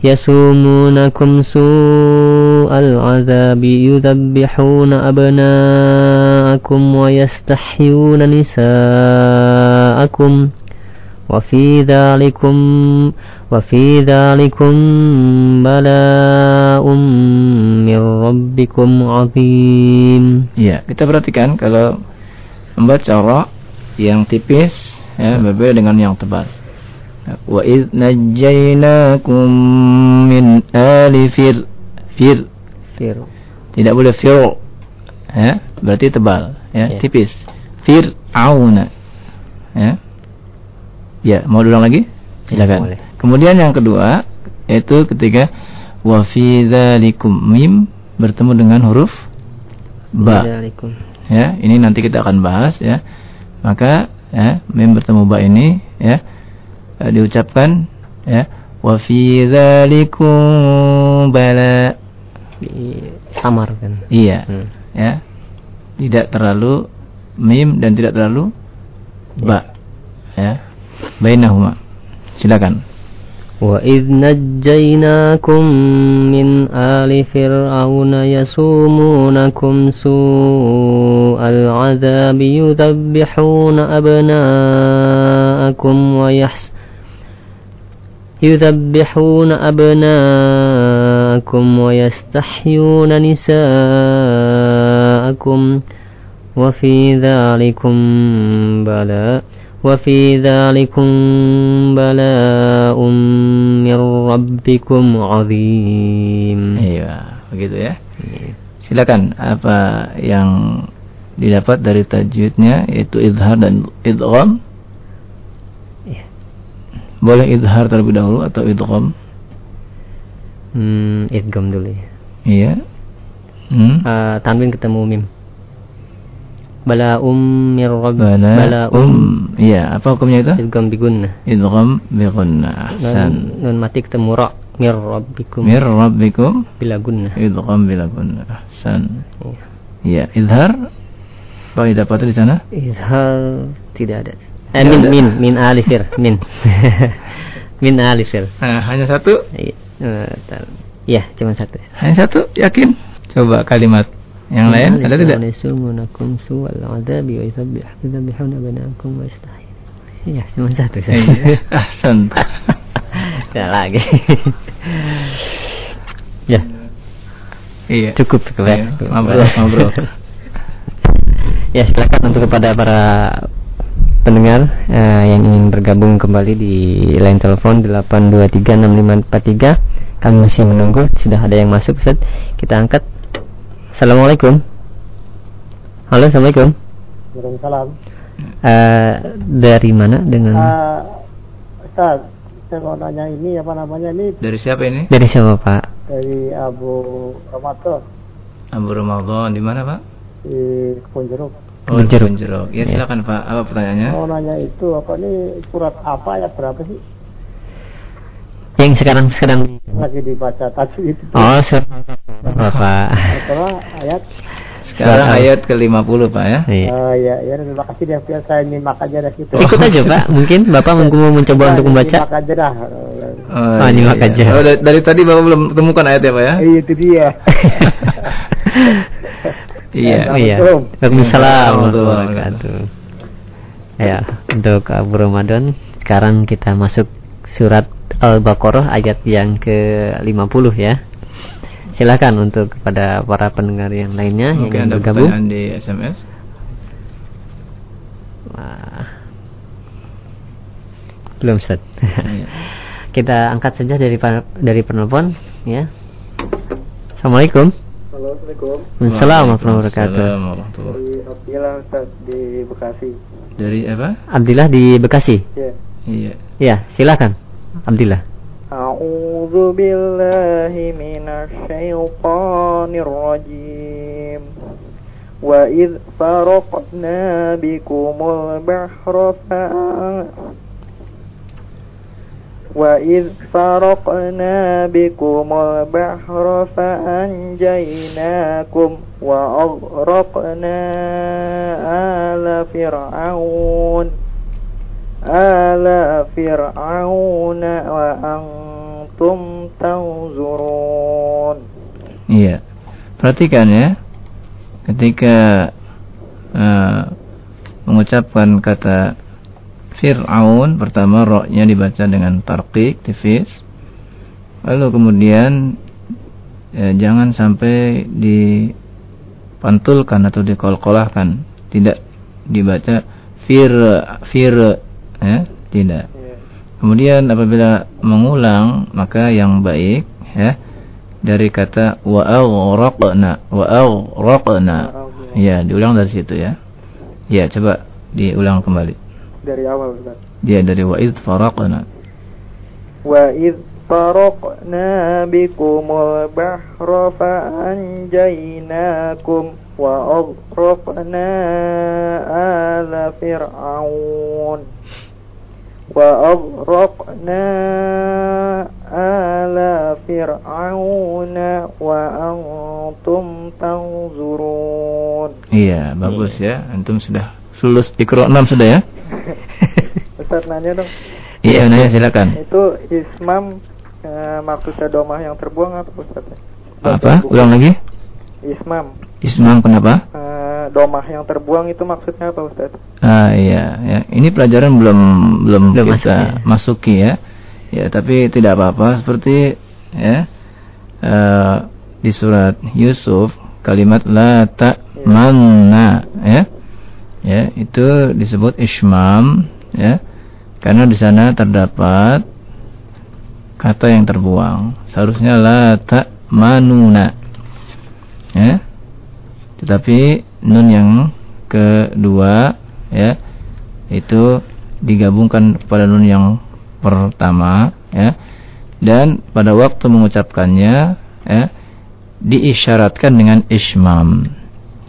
[SPEAKER 2] يسومونكم سوء العذاب يذبحون أبناءكم ويستحيون نساءكم وفي ذلكم وفي ذلكم بلاء من ربكم عظيم.
[SPEAKER 1] Iya, kita perhatikan kalau membaca ra yang tipis ya berbeda dengan yang tebal. Wa id najjaynakum min ali fir fir
[SPEAKER 2] Fir.
[SPEAKER 1] tidak boleh fir ya berarti tebal ya
[SPEAKER 2] Ya.
[SPEAKER 1] tipis fir'auna ya ya mau ulang lagi silakan
[SPEAKER 2] boleh.
[SPEAKER 1] kemudian yang kedua yaitu ketika wa fi dzalikum mim bertemu dengan huruf ba ya ini nanti kita akan bahas ya maka ya mim bertemu ba ini ya eh, diucapkan ya wa fi dzalikum bala.
[SPEAKER 2] Samar kan?
[SPEAKER 1] Iya.
[SPEAKER 2] Hmm.
[SPEAKER 1] ya. Tidak terlalu mim dan tidak terlalu ba. Ya. Bainahuma. Silakan
[SPEAKER 2] وإذ نجيناكم من آل فرعون يسومونكم سوء العذاب يذبحون أبناءكم ويحس يذبحون أبناءكم ويستحيون نساءكم وفي ذلكم بلاء وفي ذلكم بلاء من ربكم عظيم
[SPEAKER 1] iya begitu ya silakan apa yang didapat dari tajwidnya yaitu idhar dan idgham
[SPEAKER 2] Iya.
[SPEAKER 1] boleh idhar terlebih dahulu atau idgham
[SPEAKER 2] hmm, idgam dulu ya
[SPEAKER 1] iya hmm.
[SPEAKER 2] Eh, tanwin ketemu mim balaum mir rabb
[SPEAKER 1] bala um iya apa hukumnya itu?
[SPEAKER 2] Idgam bigunnah
[SPEAKER 1] idgham bi gunnah ahsan.
[SPEAKER 2] Nun, mati ketemu ra mir rabbikum.
[SPEAKER 1] Mir rabbikum?
[SPEAKER 2] Bila gunnah
[SPEAKER 1] idgham bila gunnah ahsan.
[SPEAKER 2] Iya.
[SPEAKER 1] iya idhar apa yang dapat di sana?
[SPEAKER 2] Izhar tidak ada. Eh, min
[SPEAKER 1] ada.
[SPEAKER 2] min min alifir min. *laughs* Min alifir
[SPEAKER 1] nah, hanya satu?
[SPEAKER 2] Iya, eh, tar- ya cuma satu.
[SPEAKER 1] Hanya satu? Yakin? Coba kalimat yang lain ada tidak
[SPEAKER 2] Yasumunakum su'al adabi wa yusabbihuna abnaakum wa yastahi. Iya, cuma satu.
[SPEAKER 1] Iya. ahsan *laughs*
[SPEAKER 2] Tidak lagi. ya,
[SPEAKER 1] iya
[SPEAKER 2] cukup cukup ya.
[SPEAKER 1] Iya, ngobrol ngobrol *laughs*
[SPEAKER 2] ya, silakan untuk kepada para pendengar eh, yang ingin bergabung kembali di line telepon 8236543 kami masih menunggu sudah ada yang masuk Ustaz kita angkat Assalamualaikum Halo Assalamualaikum
[SPEAKER 8] Waalaikumsalam.
[SPEAKER 2] Eh, dari mana dengan
[SPEAKER 8] Uh, Ustaz, saya mau nanya ini apa namanya ini
[SPEAKER 1] dari siapa ini
[SPEAKER 2] dari siapa Pak
[SPEAKER 8] dari Abu Ramadan
[SPEAKER 1] Abu Ramadan di mana pak
[SPEAKER 8] di Kebun Jeruk.
[SPEAKER 1] Oh, di
[SPEAKER 2] Jeruk.
[SPEAKER 1] Kebun Jeruk. Ya,
[SPEAKER 2] Ya.
[SPEAKER 1] silakan Pak. Apa pertanyaannya?
[SPEAKER 8] Mau nanya itu apa nih surat apa ayat berapa sih
[SPEAKER 2] yang sekarang sedang
[SPEAKER 8] lagi dibaca tajwid itu?
[SPEAKER 2] oh Bapak
[SPEAKER 8] Setelah ayat
[SPEAKER 1] Sekarang ayat ke-50 Pak ya.
[SPEAKER 2] Iya.
[SPEAKER 8] uh, ya ya terima kasih dia biar saya nyimak aja dah gitu.
[SPEAKER 2] ikut aja Pak mungkin Bapak mau mencoba
[SPEAKER 8] Nah,
[SPEAKER 2] untuk membaca
[SPEAKER 8] Nyimak aja dah.
[SPEAKER 1] Oh,
[SPEAKER 2] Ah, nyimak aja.
[SPEAKER 1] Oh, dari, dari tadi Bapak belum temukan ayatnya Pak ya?
[SPEAKER 8] Eh, itu dia.
[SPEAKER 1] Iya. *laughs*
[SPEAKER 2] Oh, iya.
[SPEAKER 8] Assalamualaikum.
[SPEAKER 2] Waalaikumsalam
[SPEAKER 1] Warahmatullahi
[SPEAKER 2] warahmatullahi wabarakatuh. Ya, untuk Abu Ramadan sekarang kita masuk surat Al-Baqarah ayat yang ke-50 ya. Silakan untuk kepada para pendengar yang lainnya yang
[SPEAKER 1] Mungkin
[SPEAKER 2] ingin
[SPEAKER 1] ada
[SPEAKER 2] bergabung.
[SPEAKER 1] pertanyaan di SMS.
[SPEAKER 2] Wah. Belum Ustaz.
[SPEAKER 1] Iya. *laughs*
[SPEAKER 2] kita angkat saja dari dari penelpon ya. Assalamualaikum.
[SPEAKER 8] Halo, Assalamualaikum.
[SPEAKER 2] Assalamualaikum warahmatullahi wabarakatuh.
[SPEAKER 1] Waalaikumsalam warahmatullahi
[SPEAKER 8] Dari Abdillah Ustaz di Bekasi.
[SPEAKER 1] Dari apa?
[SPEAKER 2] Abdillah di Bekasi.
[SPEAKER 8] Ya.
[SPEAKER 1] Iya.
[SPEAKER 2] Ya, silakan. Abdillah.
[SPEAKER 9] أعوذ بالله من الشيطان الرجيم وإذ فرقنا بكم البحر فأ وإذ فرقنا بكم البحر فأنجيناكم وأغرقنا آل فرعون آل فرعون وأنتم تنظرون
[SPEAKER 1] Iya. Perhatikan ya. Ketika uh, mengucapkan kata Fir'aun pertama roknya dibaca dengan tarqiq tifis. Lalu kemudian ya, jangan sampai dipantulkan atau dikolkolahkan. Tidak dibaca fir fir ya, tidak. Kemudian apabila mengulang maka yang baik ya dari kata wa aghraqna wa aghraqna. Ya, diulang dari situ ya. Ya, coba diulang kembali.
[SPEAKER 9] Dari awal Ustaz.
[SPEAKER 1] Ya, dari wa id faraqna.
[SPEAKER 9] Wa id faraqna bikumul bahra fa anjaynakum wa aghraqna ala fir'auna wa antum tanzurun
[SPEAKER 1] Iya, bagus ya. Antum sudah sulus Iqra 6 sudah ya? *laughs*
[SPEAKER 9] Ustaz nanya dong
[SPEAKER 1] Iya, nanya silakan.
[SPEAKER 9] itu ismam eh, maksudnya domah yang terbuang apa Ustaz
[SPEAKER 1] Apa? Ulang lagi?
[SPEAKER 9] ismam
[SPEAKER 1] Ismam kenapa?
[SPEAKER 9] eh, domah yang terbuang itu maksudnya apa Ustaz
[SPEAKER 1] Ah iya, ya. Ini pelajaran belum belum,
[SPEAKER 2] Belum
[SPEAKER 1] kita
[SPEAKER 2] masuk, ya.
[SPEAKER 1] masuki ya. Ya, tapi tidak apa-apa seperti ya eh, di surat Yusuf kalimat la ta manna ya. Ya, itu disebut ismam ya. Karena di sana terdapat kata yang terbuang. Seharusnya la ta manuna. Tetapi nun yang kedua ya itu digabungkan pada nun yang pertama ya dan pada waktu mengucapkannya ya diisyaratkan dengan ismam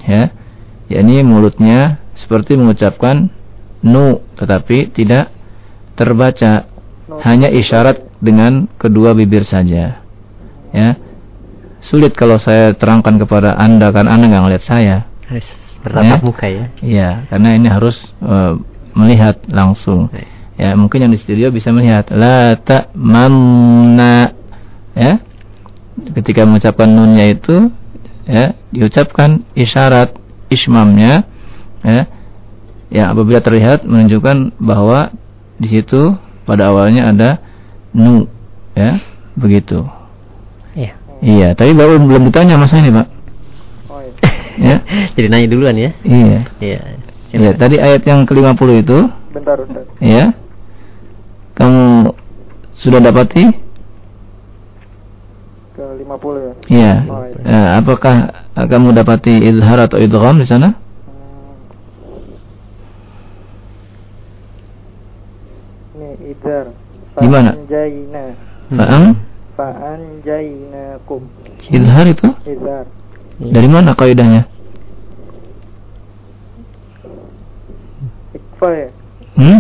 [SPEAKER 1] ya yakni mulutnya seperti mengucapkan nu tetapi tidak terbaca hanya isyarat dengan kedua bibir saja ya sulit kalau saya terangkan kepada anda kan anda nggak ngeliat saya
[SPEAKER 2] Harus bertatap
[SPEAKER 1] Ya.
[SPEAKER 2] muka ya.
[SPEAKER 1] Iya, karena ini harus eh, melihat langsung.
[SPEAKER 2] Baik.
[SPEAKER 1] Ya, mungkin yang di studio bisa melihat la ta manna ya. Ketika mengucapkan nunnya itu ya, diucapkan isyarat ismamnya ya. Ya, apabila terlihat menunjukkan bahwa di situ pada awalnya ada nu ya, begitu.
[SPEAKER 2] Iya.
[SPEAKER 1] Iya, tapi baru belum ditanya masa ini, Pak.
[SPEAKER 9] oh iya *laughs*
[SPEAKER 1] Ya.
[SPEAKER 2] Jadi nanya duluan ya.
[SPEAKER 1] Iya.
[SPEAKER 2] Iya.
[SPEAKER 1] Ya, tadi ayat yang ke-50 itu
[SPEAKER 9] bentar Ustaz
[SPEAKER 1] ya kamu sudah dapati
[SPEAKER 9] ke 50 ya
[SPEAKER 1] ya
[SPEAKER 9] Oh, iya.
[SPEAKER 1] Eh, apakah kamu dapati izhar atau idgham di sana
[SPEAKER 9] Hmm. ini idhar
[SPEAKER 1] Gimana?
[SPEAKER 9] Fa'anjayna
[SPEAKER 1] Fa'am
[SPEAKER 9] Fa'anjaynakum
[SPEAKER 1] izhar itu?
[SPEAKER 9] Idhar
[SPEAKER 1] dari mana kaidahnya?
[SPEAKER 9] Ikfa ya?
[SPEAKER 1] Hmm?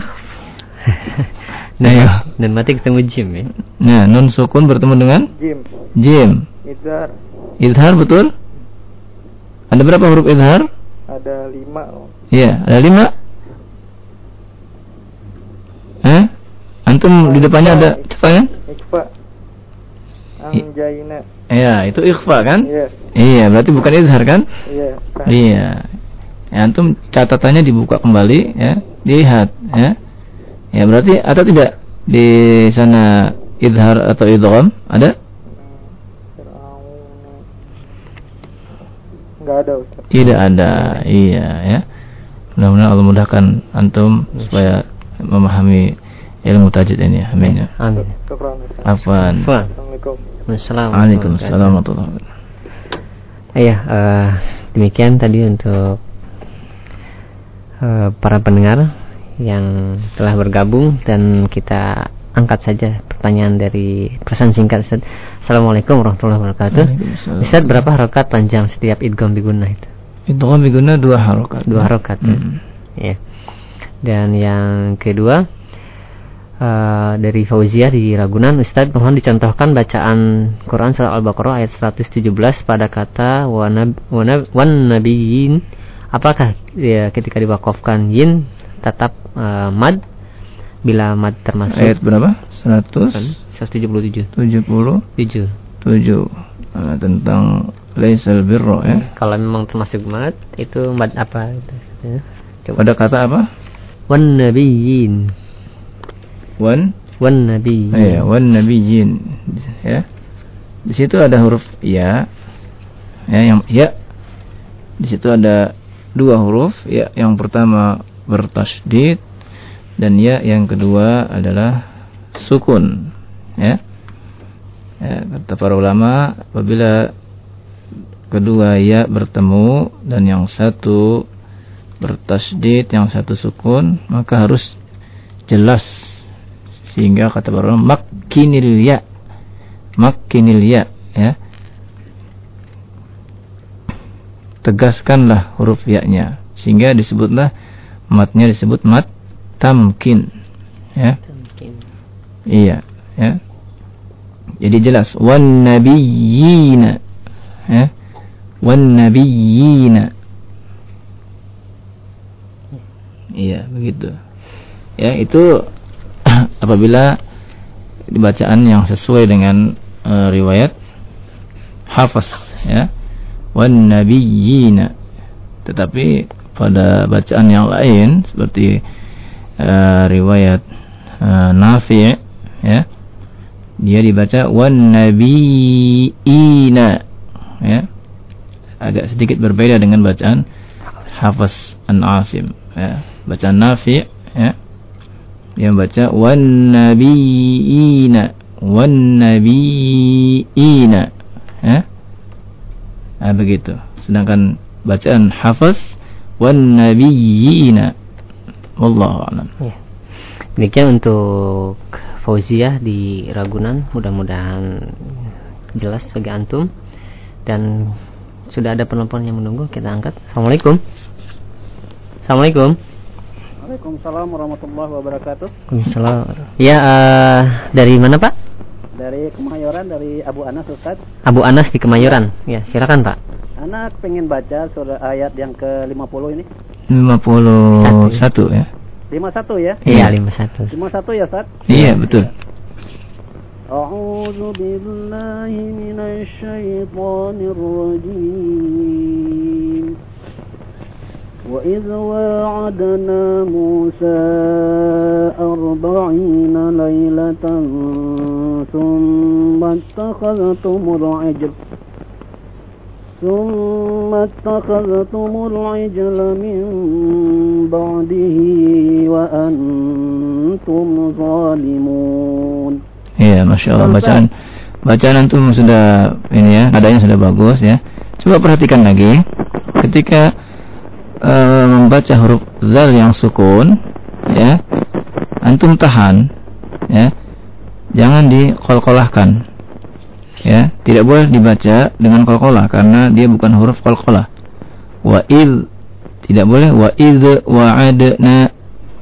[SPEAKER 1] *laughs*
[SPEAKER 2] Dan,
[SPEAKER 1] Ayo.
[SPEAKER 2] dan mati ketemu Jim ya.
[SPEAKER 1] nah nun sukun bertemu dengan
[SPEAKER 9] Jim.
[SPEAKER 1] jim.
[SPEAKER 9] Idhar
[SPEAKER 1] izhar betul? Ada berapa huruf izhar?
[SPEAKER 9] Ada lima.
[SPEAKER 1] Iya ada lima? Eh antum di depannya ada catatan
[SPEAKER 9] Ikfa Anjayna
[SPEAKER 1] Iya, itu ikhfa kan?
[SPEAKER 9] Iya
[SPEAKER 1] Iya, berarti bukan izhar kan?
[SPEAKER 9] Iya
[SPEAKER 1] Iya. Ya, antum catatannya dibuka kembali ya, dilihat ya. Ya, berarti ada tidak di sana izhar atau idgham? Ada?
[SPEAKER 9] Fir'auna Nggak ada Ustaz
[SPEAKER 1] Tidak ada. Iya, ya. Mudah-mudahan Allah mudahkan antum supaya memahami ilmu tajwid ini ya. Amin ya.
[SPEAKER 2] Amin.
[SPEAKER 9] Ustaz
[SPEAKER 1] Afwan.
[SPEAKER 2] Assalamualaikum.
[SPEAKER 1] Waalaikumsalam warahmatullahi wabarakatuh.
[SPEAKER 2] Iya, eh, demikian tadi untuk eh, para pendengar yang telah bergabung dan kita angkat saja pertanyaan dari pesan singkat Ustaz. Assalamualaikum warahmatullahi wabarakatuh. Ustaz berapa harokat panjang setiap idgham biguna itu?
[SPEAKER 1] Idgham biguna dua harokat.
[SPEAKER 2] Dua harokat.
[SPEAKER 1] Hmm.
[SPEAKER 2] Ya. Dan yang kedua uh, dari Fauziah di Ragunan Ustaz mohon dicontohkan bacaan Quran surah Al-Baqarah ayat 117 pada kata wan nabiyin apakah ya, ketika diwakafkan yin tetap uh, mad? Bila mad termasuk?
[SPEAKER 1] Ayat berapa? 100
[SPEAKER 2] 177
[SPEAKER 1] 70
[SPEAKER 2] 7
[SPEAKER 1] 7 nah, tentang laisal birro ya.
[SPEAKER 2] Kalau memang termasuk mad itu mad apa?
[SPEAKER 1] Ya. Coba. pada kata apa?
[SPEAKER 2] Wan nabiyyin
[SPEAKER 1] wan?
[SPEAKER 2] Wan nabiyyin
[SPEAKER 1] ya wan nabiyyin. Ya. Di situ ada huruf ya. Ya yang ya. Di situ ada dua huruf. Ya yang pertama bertasdid dan ya yang kedua adalah sukun. Ya, ya kata para ulama apabila kedua ya bertemu dan yang satu bertasdid yang satu sukun maka harus jelas sehingga kata para ulama makinil ya. Makinil ya ya. Tegaskanlah huruf ya-nya. Sehingga disebutlah matnya disebut mat tamkin ya. Tamkin. iya ya. Jadi jelas wan nabiyina ya. Wan nabiyina. Iya begitu. Ya itu apabila dibacaan yang sesuai dengan uh, riwayat hafaz ya. Wan nabiyina. Tetapi pada bacaan yang lain seperti uh, riwayat uh, Nafi' ya dia dibaca wan nabiyina ya. Agak sedikit berbeda dengan bacaan Hafiz an Asim ya. Bacaan Nafi' ya yang baca wan nabiyina wan nabiyina ya nah, begitu. Sedangkan bacaan Hafiz wan nabiyina wallahu a'lam. Ya.
[SPEAKER 2] demikian untuk Fauziah di Ragunan. Mudah-mudahan jelas bagi antum. Dan sudah ada penelpon yang menunggu kita angkat. Assalamualaikum. Assalamualaikum
[SPEAKER 10] Waalaikumsalam warahmatullahi wabarakatuh
[SPEAKER 2] Waalaikumsalam Ya uh, dari mana Pak?
[SPEAKER 10] Dari Kemayoran dari Abu Anas Ustaz
[SPEAKER 2] Abu Anas di Kemayoran Ya silakan Pak
[SPEAKER 10] Anak pengen baca surah ayat yang ke-50 ini.
[SPEAKER 1] 51 ya.
[SPEAKER 10] 51 ya?
[SPEAKER 2] Iya, 51.
[SPEAKER 10] 51 ya, Ustaz?
[SPEAKER 1] Iya, betul.
[SPEAKER 10] أعوذ بالله من الشيطان الرجيم وإذ وَعَدْنَا موسى أربعين ليلة ثم اتخذتم العجل ثم اتخذتم العجل من بعده وأنتم ظالمون
[SPEAKER 1] Iya, masya Allah bacaan bacaan antum sudah ini ya nadanya sudah bagus ya. Coba perhatikan lagi ketika uh, membaca huruf zal yang sukun ya. Antum tahan ya. Jangan dikolkolahkan ya. Tidak boleh dibaca dengan qalqalah karena dia bukan huruf qalqalah wa il tidak boleh. Wa id wa adna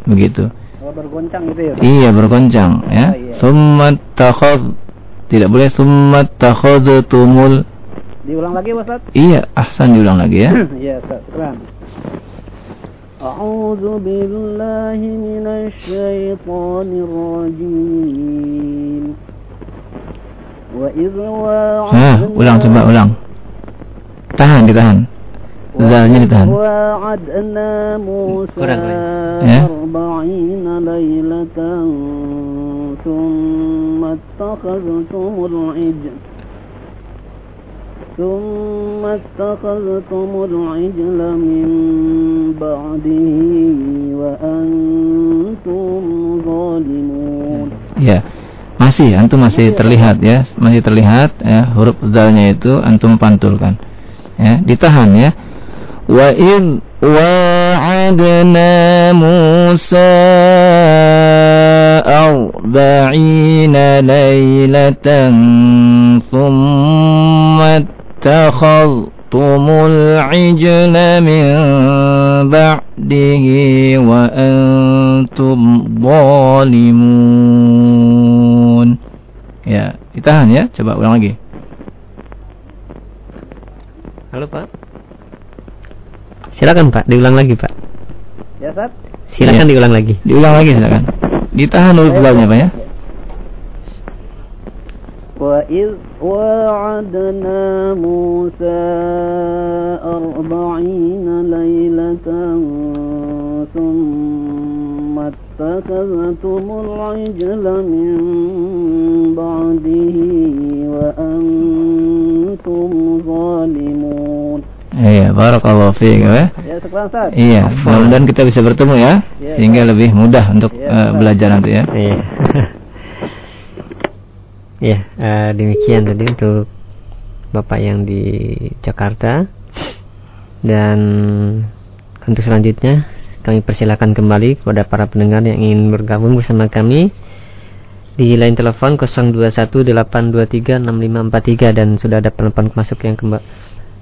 [SPEAKER 1] begitu.
[SPEAKER 10] Oh, bergoncang gitu ya?
[SPEAKER 1] Iya bergoncang ya. Oh, iya. summa takhad tidak boleh. Summa takhadtumul
[SPEAKER 10] diulang lagi Ustaz?
[SPEAKER 1] Iya ahsan diulang lagi ya. *clears throat*
[SPEAKER 10] Iya Ustaz أعوذ بالله من الشيطان الرجيم.
[SPEAKER 1] وإذ وعدنا واعدنا ulang tahan ditahan zalnya ditahan
[SPEAKER 10] واعدنا
[SPEAKER 1] موسى أربعين ليلة
[SPEAKER 10] ثم اتخذتم العجل من بعده وأنتم ظالمون.
[SPEAKER 1] Ya. Masih, antum masih terlihat ya, masih terlihat ya huruf zalnya itu antum pantulkan. Ya, ditahan ya. Wa id wa'adna Musa أربعين ليلة ثم اتخذتم العجل من بعده وأنتم ظالمون Ya, ditahan ya. Coba ulang lagi.
[SPEAKER 2] Halo Pak. Silakan Pak, diulang lagi Pak.
[SPEAKER 10] Ya, Ustaz.
[SPEAKER 2] Silakan
[SPEAKER 1] Ya.
[SPEAKER 2] diulang lagi.
[SPEAKER 1] Diulang lagi silakan. Ditahan dulu bulannya Pak ya.
[SPEAKER 10] وإذ وعدنا موسى أربعين ليلة ثم اتخذتم العجل من بعده وأنتم ظالمون
[SPEAKER 1] Iya, barakallahu fiik ya.
[SPEAKER 10] ya
[SPEAKER 1] iya, mudah-mudahan kita bisa bertemu ya,
[SPEAKER 10] ya
[SPEAKER 1] sehingga ya. lebih mudah untuk ya,
[SPEAKER 10] uh,
[SPEAKER 1] belajar nanti ya.
[SPEAKER 2] Iya ya, eh, demikian tadi untuk Bapak yang di Jakarta. Dan untuk selanjutnya kami persilakan kembali kepada para pendengar yang ingin bergabung bersama kami di line telepon 0218236543 dan sudah ada penelpon masuk yang kembali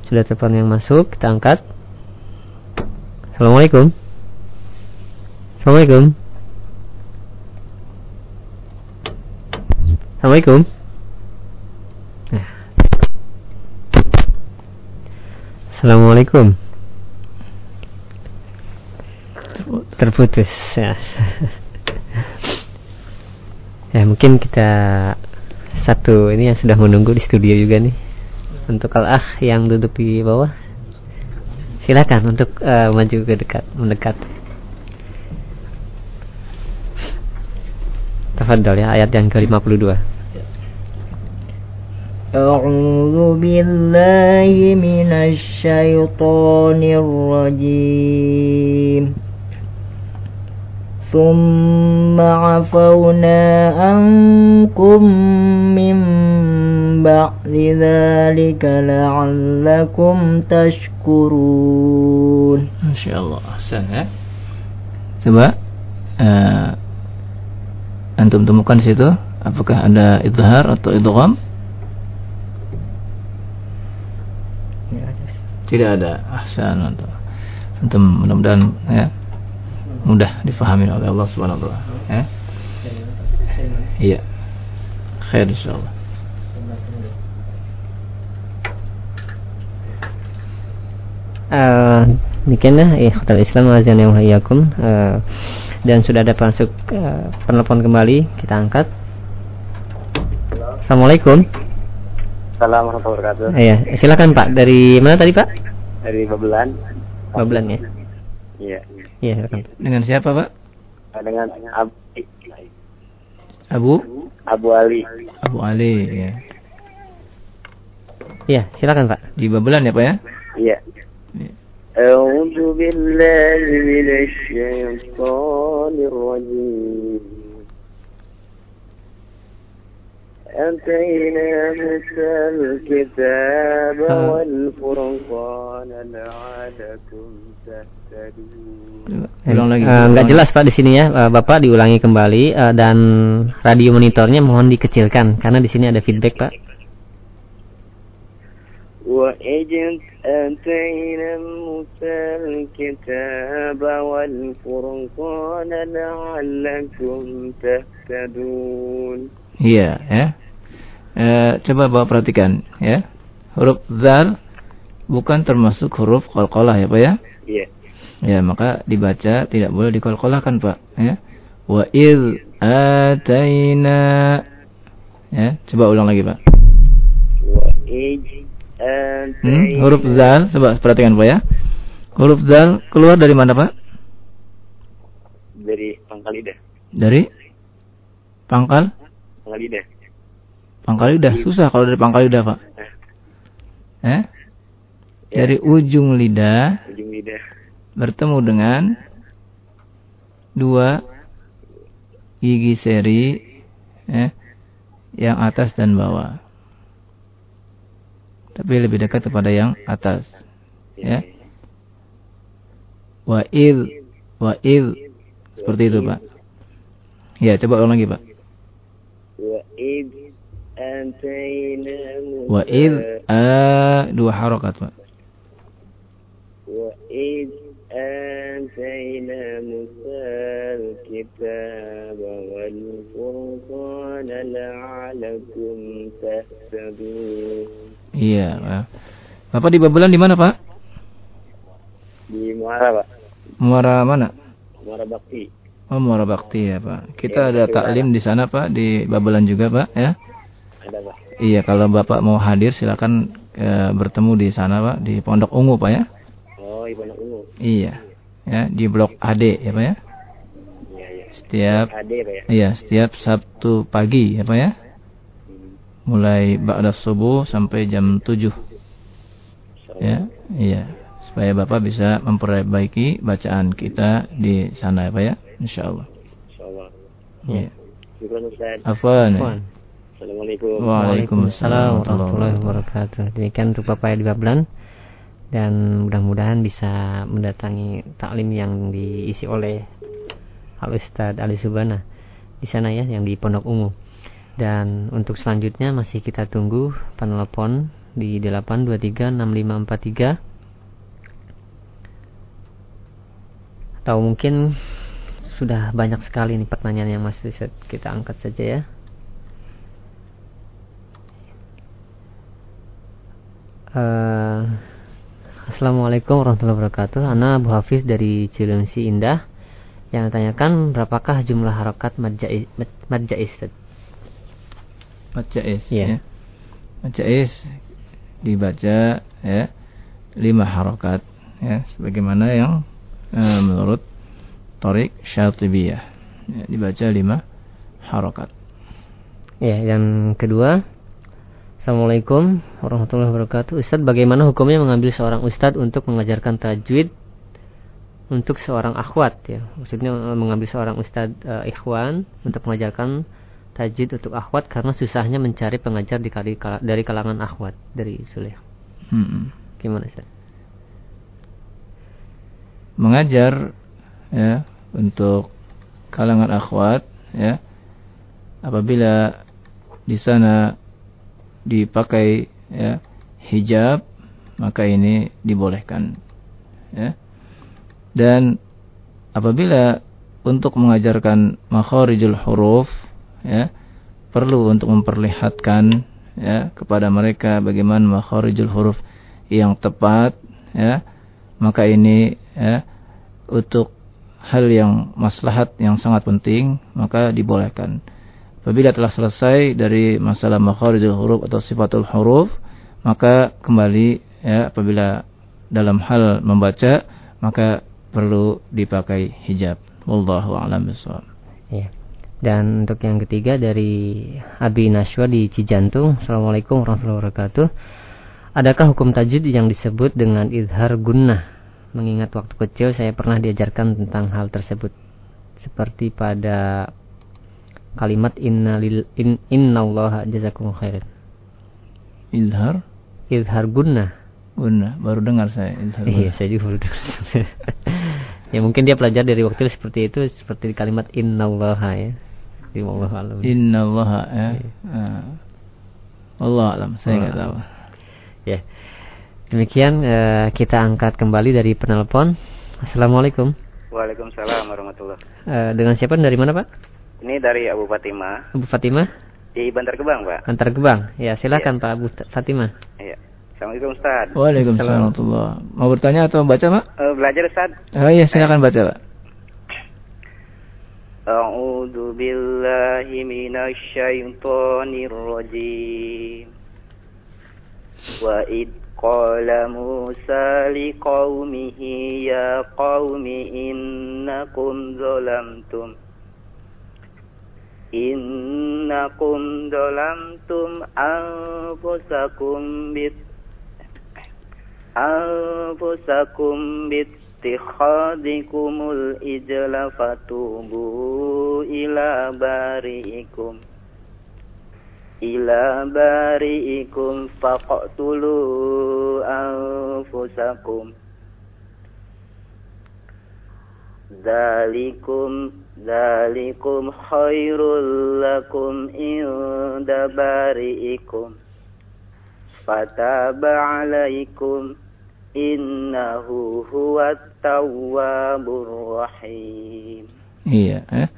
[SPEAKER 2] sudah telepon yang masuk kita angkat. Assalamualaikum. Assalamualaikum. Assalamualaikum. Nah. Assalamualaikum. Terputus ya. ya mungkin kita satu ini yang sudah menunggu di studio juga nih untuk al ah yang duduk di bawah silakan untuk eh, maju ke dekat mendekat Tafadhol ya ayat yang ke-52
[SPEAKER 11] أعوذ بالله من الشيطان الرجيم ثم عفونا عنكم من بعد ذلك لعلكم تشكرون
[SPEAKER 1] Masya Allah, Ahsan ya. Coba eh, antum temukan di situ, apakah ada idhar atau idgham? Tidak ada. Ahsan antum. Antum mudah-mudahan ya mudah difahami oleh Allah Subhanahu wa taala, ya. Iya. Khair insyaallah.
[SPEAKER 2] Eh, demikianlah ikhwatal Islam azan yang hayakum Eh, dan sudah ada masuk eh, penelpon kembali kita angkat Assalamualaikum
[SPEAKER 12] Assalamualaikum warahmatullahi wabarakatuh.
[SPEAKER 2] Iya, silakan Pak. Dari mana tadi Pak?
[SPEAKER 12] Dari Babelan.
[SPEAKER 2] Babelan ya.
[SPEAKER 12] Iya.
[SPEAKER 2] Iya, silakan.
[SPEAKER 1] Dengan siapa, Pak?
[SPEAKER 12] Dengan Abu,
[SPEAKER 1] Abu
[SPEAKER 12] Abu Ali.
[SPEAKER 1] Abu Ali ya.
[SPEAKER 2] Iya, silakan Pak.
[SPEAKER 1] Di Babelan ya, Pak ya?
[SPEAKER 12] Iya. أعوذ بالله من الشيطان الرجيم أتينا موسى الكتاب والفرقان لعلكم تهتدون
[SPEAKER 1] Ulang lagi.
[SPEAKER 2] Eh, nggak jelas Pak di sini ya, Eh, Bapak diulangi kembali eh, dan radio monitornya mohon dikecilkan karena di sini ada feedback Pak.
[SPEAKER 12] وإذ آتينا موسى الكتاب والفرقان لعلكم تهتدون
[SPEAKER 1] Iya, ya. Eh, coba Bapak perhatikan ya. Huruf zal bukan termasuk huruf qalqalah ya, Pak ya?
[SPEAKER 12] Iya.
[SPEAKER 1] Ya, maka dibaca tidak boleh dikolkolahkan, Pak, ya. Wa iz ataina Ya, coba ulang lagi, Pak.
[SPEAKER 12] وإذ
[SPEAKER 1] Hmm, huruf zal, coba perhatikan, Pak ya. Huruf zal keluar dari mana, Pak?
[SPEAKER 12] dari pangkal lidah
[SPEAKER 1] Dari pangkal
[SPEAKER 12] pangkal lidah
[SPEAKER 1] pangkal lidah. Susah kalau dari pangkal lidah, Pak. Eh? Dari ujung lidah
[SPEAKER 12] ujung lidah
[SPEAKER 1] bertemu dengan dua gigi seri ya, yang atas dan bawah tapi lebih dekat kepada yang atas. Iya. Ya. Wa il wa il seperti itu pak. Ya coba ulang lagi pak.
[SPEAKER 12] Wa il
[SPEAKER 1] wa a dua harokat pak.
[SPEAKER 12] Wa il آتينا موسى الكتاب والفرقان لعلكم تهتدون
[SPEAKER 1] Iya Pak. Bapak di Babelan di mana Pak?
[SPEAKER 12] di Muara Pak
[SPEAKER 1] Muara mana?
[SPEAKER 12] Muara Bakti
[SPEAKER 1] Oh Muara Bakti ya Pak. Kita ada taklim di sana Pak di Babelan juga Pak ya.
[SPEAKER 12] ada Pak
[SPEAKER 1] Iya kalau Bapak mau hadir silakan eh, bertemu di sana Pak di Pondok Ungu Pak ya.
[SPEAKER 12] oh Ibu Anak Ungu
[SPEAKER 1] Iya. Ya di Blok AD ya Pak ya.
[SPEAKER 12] iya iya
[SPEAKER 1] Setiap
[SPEAKER 12] Pak ya
[SPEAKER 1] iya setiap Sabtu pagi ya Pak ya. Mulai ba'da subuh sampai jam 7 ya. Iya. Supaya Bapak bisa memperbaiki bacaan kita di sana ya Pak ya. Insyaallah.
[SPEAKER 12] Insyaallah
[SPEAKER 1] Iya. Afwan.
[SPEAKER 2] Afwan.
[SPEAKER 12] Assalamualaikum
[SPEAKER 1] Waalaikumsalam
[SPEAKER 2] warahmatullahi wabarakatuh. Demikian untuk Bapak di Bablan dan mudah-mudahan bisa mendatangi taklim yang diisi oleh Al Ustadz Ali Subana di sana ya yang di Pondok Ungu. Dan untuk selanjutnya masih kita tunggu penelpon di 8236543 atau mungkin sudah banyak sekali nih pertanyaan yang masih kita angkat saja ya. Eh, Assalamualaikum warahmatullahi wabarakatuh. Ana Abu Hafiz dari Cilengsi Indah yang tanyakan berapakah jumlah harokat madjais madjais
[SPEAKER 1] Majais
[SPEAKER 2] Iya.
[SPEAKER 1] ya. Majais dibaca ya lima harokat ya sebagaimana yang eh, menurut Torik Syatibiyah ya, dibaca lima harokat.
[SPEAKER 2] Ya, yang kedua Assalamualaikum warahmatullahi wabarakatuh Ustadz bagaimana hukumnya mengambil seorang ustadz untuk mengajarkan tajwid untuk seorang akhwat ya maksudnya eh, mengambil seorang ustadz eh, ikhwan untuk mengajarkan tajwid untuk akhwat karena susahnya mencari pengajar di kali- kala- dari kalangan akhwat dari Suleh
[SPEAKER 1] Hmm.
[SPEAKER 2] gimana Ustadz?
[SPEAKER 1] Mengajar ya untuk kalangan akhwat ya apabila di sana dipakai ya hijab maka ini dibolehkan ya. Dan apabila untuk mengajarkan makharijul huruf ya perlu untuk memperlihatkan ya kepada mereka bagaimana makharijul huruf yang tepat ya. Maka ini ya untuk hal yang maslahat yang sangat penting maka dibolehkan Apabila telah selesai dari masalah makharijul huruf atau sifatul huruf, maka kembali ya apabila dalam hal membaca maka perlu dipakai hijab. Wallahu a'lam bishawab.
[SPEAKER 2] Ya. Dan untuk yang ketiga dari Abi Nashwa di Cijantung. Assalamualaikum warahmatullahi wabarakatuh. Adakah hukum tajwid yang disebut dengan idhar gunnah? Mengingat waktu kecil saya pernah diajarkan tentang hal tersebut. Seperti pada kalimat inna lil in, innallaha jazakumullah khairan.
[SPEAKER 1] Idhar
[SPEAKER 2] Idhar gunnah.
[SPEAKER 1] guna baru dengar saya idhar
[SPEAKER 2] Iya,
[SPEAKER 1] gunnah.
[SPEAKER 2] saya juga baru dengar. *laughs* ya mungkin dia pelajar dari waktu seperti itu seperti di kalimat innallaha ya. Di Allah alam.
[SPEAKER 1] Innallaha ya. Ah. Allah alam, saya nggak tahu.
[SPEAKER 2] Ya. Demikian eh, kita angkat kembali dari penelpon. Assalamualaikum.
[SPEAKER 13] Waalaikumsalam warahmatullah.
[SPEAKER 2] Eh, dengan siapa dan dari mana Pak?
[SPEAKER 13] Ini dari Abu Fatimah
[SPEAKER 2] Abu Fatimah,
[SPEAKER 13] di Bantar Gebang, Pak.
[SPEAKER 2] Antar Gebang. Ya silakan Pak Abu Fatimah.
[SPEAKER 13] Iya. Assalamualaikum Ustaz.
[SPEAKER 1] Waalaikumsalam. Mau bertanya atau baca, Mak?
[SPEAKER 13] Eh, belajar Ustaz.
[SPEAKER 1] Oh iya, silakan baca, Pak.
[SPEAKER 13] A'udzu billahi minasy syaithanir rajim. Wa id qala Musa liqaumihi ya qaumi innakum zalamtum innakum zalamtum anfusakum bit anfusakum bit ittikhadikumul ijla fatubu ila bari'ikum. Ila bari'ikum faqtulu anfusakum. Zalikum ذلكم خير لكم عند بارئكم فتاب عليكم إنه هو التواب الرحيم
[SPEAKER 1] Iya, eh.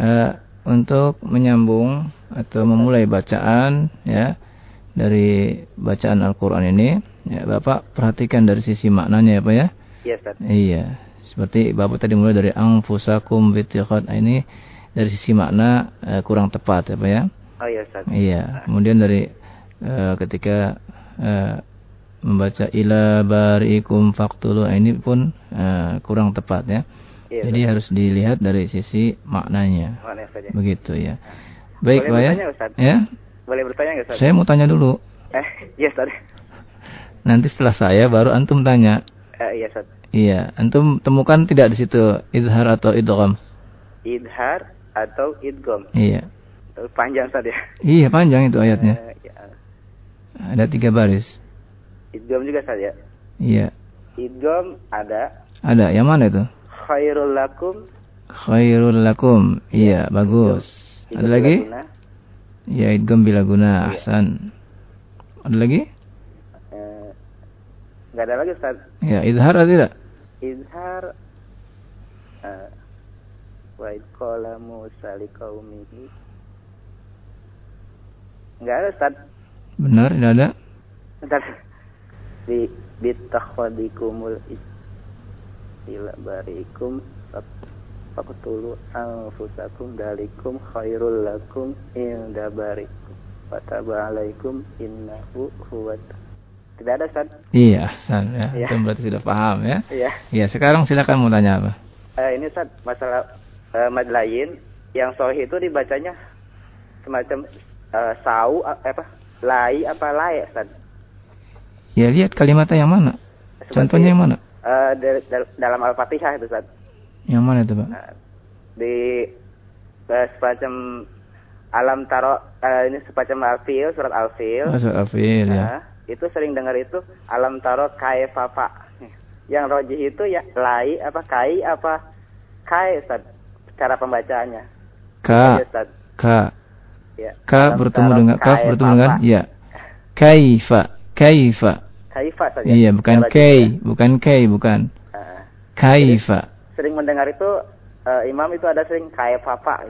[SPEAKER 1] Uh, untuk menyambung atau memulai bacaan ya dari bacaan Al-Qur'an ini, ya Bapak perhatikan dari sisi maknanya ya Pak ya.
[SPEAKER 13] Iya, Ustaz.
[SPEAKER 1] Iya. Seperti Bapak tadi mulai dari angfusakum bitiqad ini dari sisi makna uh, kurang tepat ya Pak ya.
[SPEAKER 13] Oh iya, Ustaz.
[SPEAKER 1] Iya. Kemudian dari uh, ketika uh, membaca ila barikum faktulu ini pun kurang tepat ya.
[SPEAKER 13] Iya,
[SPEAKER 1] Jadi harus dilihat dari sisi maknanya.
[SPEAKER 13] Maknanya saja.
[SPEAKER 1] Begitu ya. Baik
[SPEAKER 13] Boleh
[SPEAKER 1] Pak ya.
[SPEAKER 13] Ustaz?
[SPEAKER 1] Ya.
[SPEAKER 13] Boleh bertanya nggak, Ustaz?
[SPEAKER 1] Saya mau tanya dulu.
[SPEAKER 13] Eh, *laughs* iya, Ustaz.
[SPEAKER 1] Nanti setelah saya baru antum tanya.
[SPEAKER 13] Eh, iya, Ustaz.
[SPEAKER 1] Iya, antum temukan tidak di situ idhar atau idgham?
[SPEAKER 13] Idhar atau idgom?
[SPEAKER 1] Iya.
[SPEAKER 13] Panjang, Ustaz ya.
[SPEAKER 1] Iya, panjang itu ayatnya.
[SPEAKER 13] Eh, ya.
[SPEAKER 1] Ada tiga baris.
[SPEAKER 13] Idgom juga, Ustaz ya.
[SPEAKER 1] Iya.
[SPEAKER 13] Idgom ada
[SPEAKER 1] Ada. Yang mana itu?
[SPEAKER 13] khairul lakum
[SPEAKER 1] Khairul lakum. Iya, bagus. Ada
[SPEAKER 13] idgom
[SPEAKER 1] lagi?
[SPEAKER 13] bila guna.
[SPEAKER 1] Ya, idgham bila guna.
[SPEAKER 13] Iya.
[SPEAKER 1] Ahsan. Ada lagi?
[SPEAKER 13] Eh, nggak ada lagi, Ustaz.
[SPEAKER 1] Ya, idhar atau tidak?
[SPEAKER 13] Izhar uh, wa qala Musa liqaumihi Enggak ada Ustaz.
[SPEAKER 1] Benar, tidak ada?
[SPEAKER 13] Bentar. Di bitakhadikumul ila barikum faqtulu anfusakum dalikum khairul lakum inda barikum fataba alaikum innahu huwat tidak ada Ustaz
[SPEAKER 1] Iya, ahsan ya.
[SPEAKER 13] Iya.
[SPEAKER 1] Antum berarti sudah paham ya.
[SPEAKER 13] Iya.
[SPEAKER 1] Iya, sekarang silakan mau tanya apa?
[SPEAKER 13] Eh, ini Ustaz, masalah eh, mad lain yang sohih itu dibacanya semacam eh, sau apa? Lai apa lai Ustaz?
[SPEAKER 1] Ya, lihat kalimatnya yang mana?
[SPEAKER 13] Seperti,
[SPEAKER 1] Contohnya yang mana?
[SPEAKER 13] eh, da- da- dalam Al-Fatihah itu Ustaz.
[SPEAKER 1] Yang mana itu, Pak?
[SPEAKER 13] Di eh, semacam alam taro eh, ini semacam Al-Fil, surat Al-Fil.
[SPEAKER 1] Oh, surat Al-Fil, ya.
[SPEAKER 13] Itu sering dengar itu alam taro kai papa. Yang rojih itu ya lai apa kai apa kai Ustaz cara pembacaannya.
[SPEAKER 1] Ka,
[SPEAKER 13] Iya, Ustaz.
[SPEAKER 1] ka,
[SPEAKER 13] Ya.
[SPEAKER 1] ka bertemu dengan kaf
[SPEAKER 13] kai
[SPEAKER 1] bertemu
[SPEAKER 13] papa.
[SPEAKER 1] dengan ya. Kaifa, kaifa.
[SPEAKER 13] Kaifa saja.
[SPEAKER 1] Iya, bukan kei, bukan kei, bukan. Kaifa,
[SPEAKER 13] Sering mendengar itu eh, imam itu ada sering kai papa.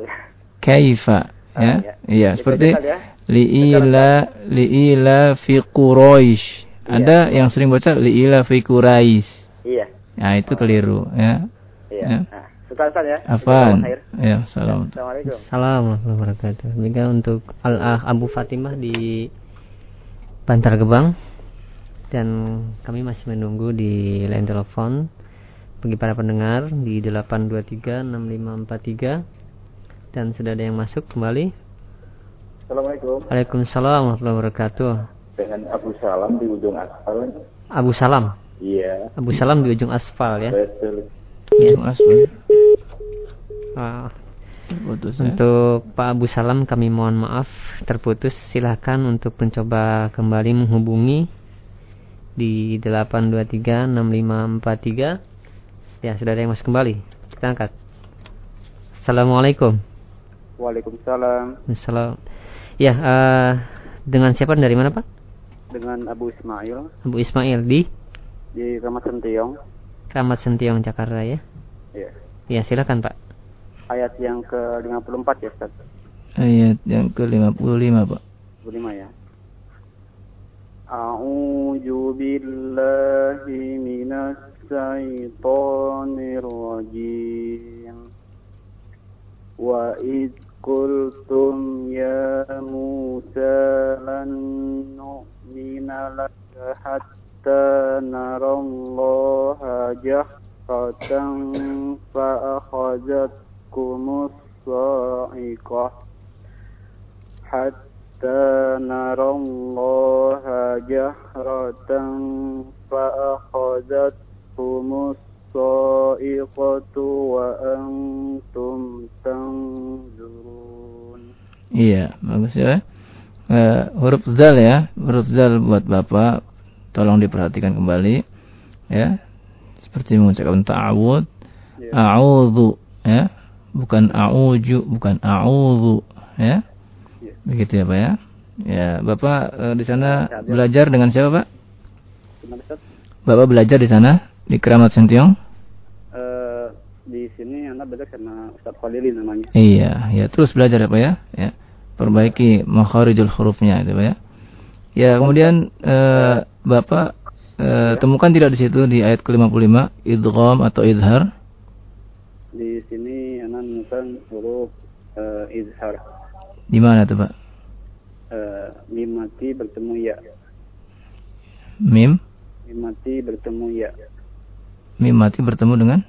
[SPEAKER 1] kaifa, ya.
[SPEAKER 13] ya.
[SPEAKER 1] Iya, seperti
[SPEAKER 13] ya.
[SPEAKER 1] Liila liila fi Quraisy. Ada yang sering baca liila fi Quraisy.
[SPEAKER 13] Iya.
[SPEAKER 1] Nah, itu keliru, ya.
[SPEAKER 13] Iya.
[SPEAKER 1] Ya.
[SPEAKER 13] Nah, Ustaz ya.
[SPEAKER 1] Afan. Ya, salam.
[SPEAKER 13] Assalamualaikum.
[SPEAKER 2] Assalamualaikum warahmatullahi wabarakatuh. Demikian untuk Al-Ah Abu Fatimah di Bantar Gebang dan kami masih menunggu di line telepon bagi para pendengar di 8236543 dan sudah ada yang masuk kembali.
[SPEAKER 14] Assalamualaikum.
[SPEAKER 2] Waalaikumsalam warahmatullahi wabarakatuh.
[SPEAKER 14] Dengan Abu Salam di ujung aspal.
[SPEAKER 2] Abu Salam.
[SPEAKER 14] Iya.
[SPEAKER 2] Abu Salam di ujung aspal ya.
[SPEAKER 14] Betul.
[SPEAKER 2] Ya.
[SPEAKER 1] Aspal.
[SPEAKER 2] Ah,
[SPEAKER 1] Putus ya.
[SPEAKER 2] Untuk Pak Abu Salam kami mohon maaf terputus. Silahkan untuk mencoba kembali menghubungi di 8236543. Ya sudah ada yang masuk kembali. Kita angkat. Assalamualaikum.
[SPEAKER 10] Waalaikumsalam
[SPEAKER 2] Assalam. Ya eh, dengan siapa dan dari mana Pak?
[SPEAKER 10] dengan Abu Ismail
[SPEAKER 2] Abu Ismail di
[SPEAKER 10] di Ramat Sentiong.
[SPEAKER 2] Kramat Sentiong Jakarta ya.
[SPEAKER 10] Ya.
[SPEAKER 2] Ya silakan Pak.
[SPEAKER 10] Ayat yang ke-54 ya Ustaz.
[SPEAKER 1] Ayat yang ke-55, Pak.
[SPEAKER 10] 55 ya. A'udzu billahi minas syaitonir rajim. Wa قلتم يا موسى لن نؤمن لك حتى نرى الله جهرة فأخذتكم الصاعقة حتى نرى الله جهرة فأخذتكم الصاعقة وأنتم تنظرون
[SPEAKER 1] Iya, bagus ya. Eh, huruf zal ya, huruf zal buat Bapak tolong diperhatikan kembali ya. Seperti mengucapkan ta'awud, a'udzu ya. bukan a'uju, bukan a'udhu, ya.
[SPEAKER 13] Iya.
[SPEAKER 1] Begitu ya, Pak ya. Ya, Bapak eh, di sana belajar dengan siapa, Pak? Bapak belajar di sana di Keramat Sentiong?
[SPEAKER 13] Sini anak belajar sama Ustaz Khalili namanya.
[SPEAKER 1] Iya, ya terus belajar ya, Pak ya. Ya. Perbaiki makharijul hurufnya itu, Pak ya. Ya, kemudian eh, Bapak eh, temukan tidak di situ di ayat ke-55 idgham atau idhar?
[SPEAKER 13] Di sini anak menemukan huruf eh, izhar.
[SPEAKER 1] Di mana tuh, Pak?
[SPEAKER 13] Eh, mim mati bertemu ya.
[SPEAKER 1] Mim,
[SPEAKER 13] Mim mati bertemu ya.
[SPEAKER 1] mim mati bertemu dengan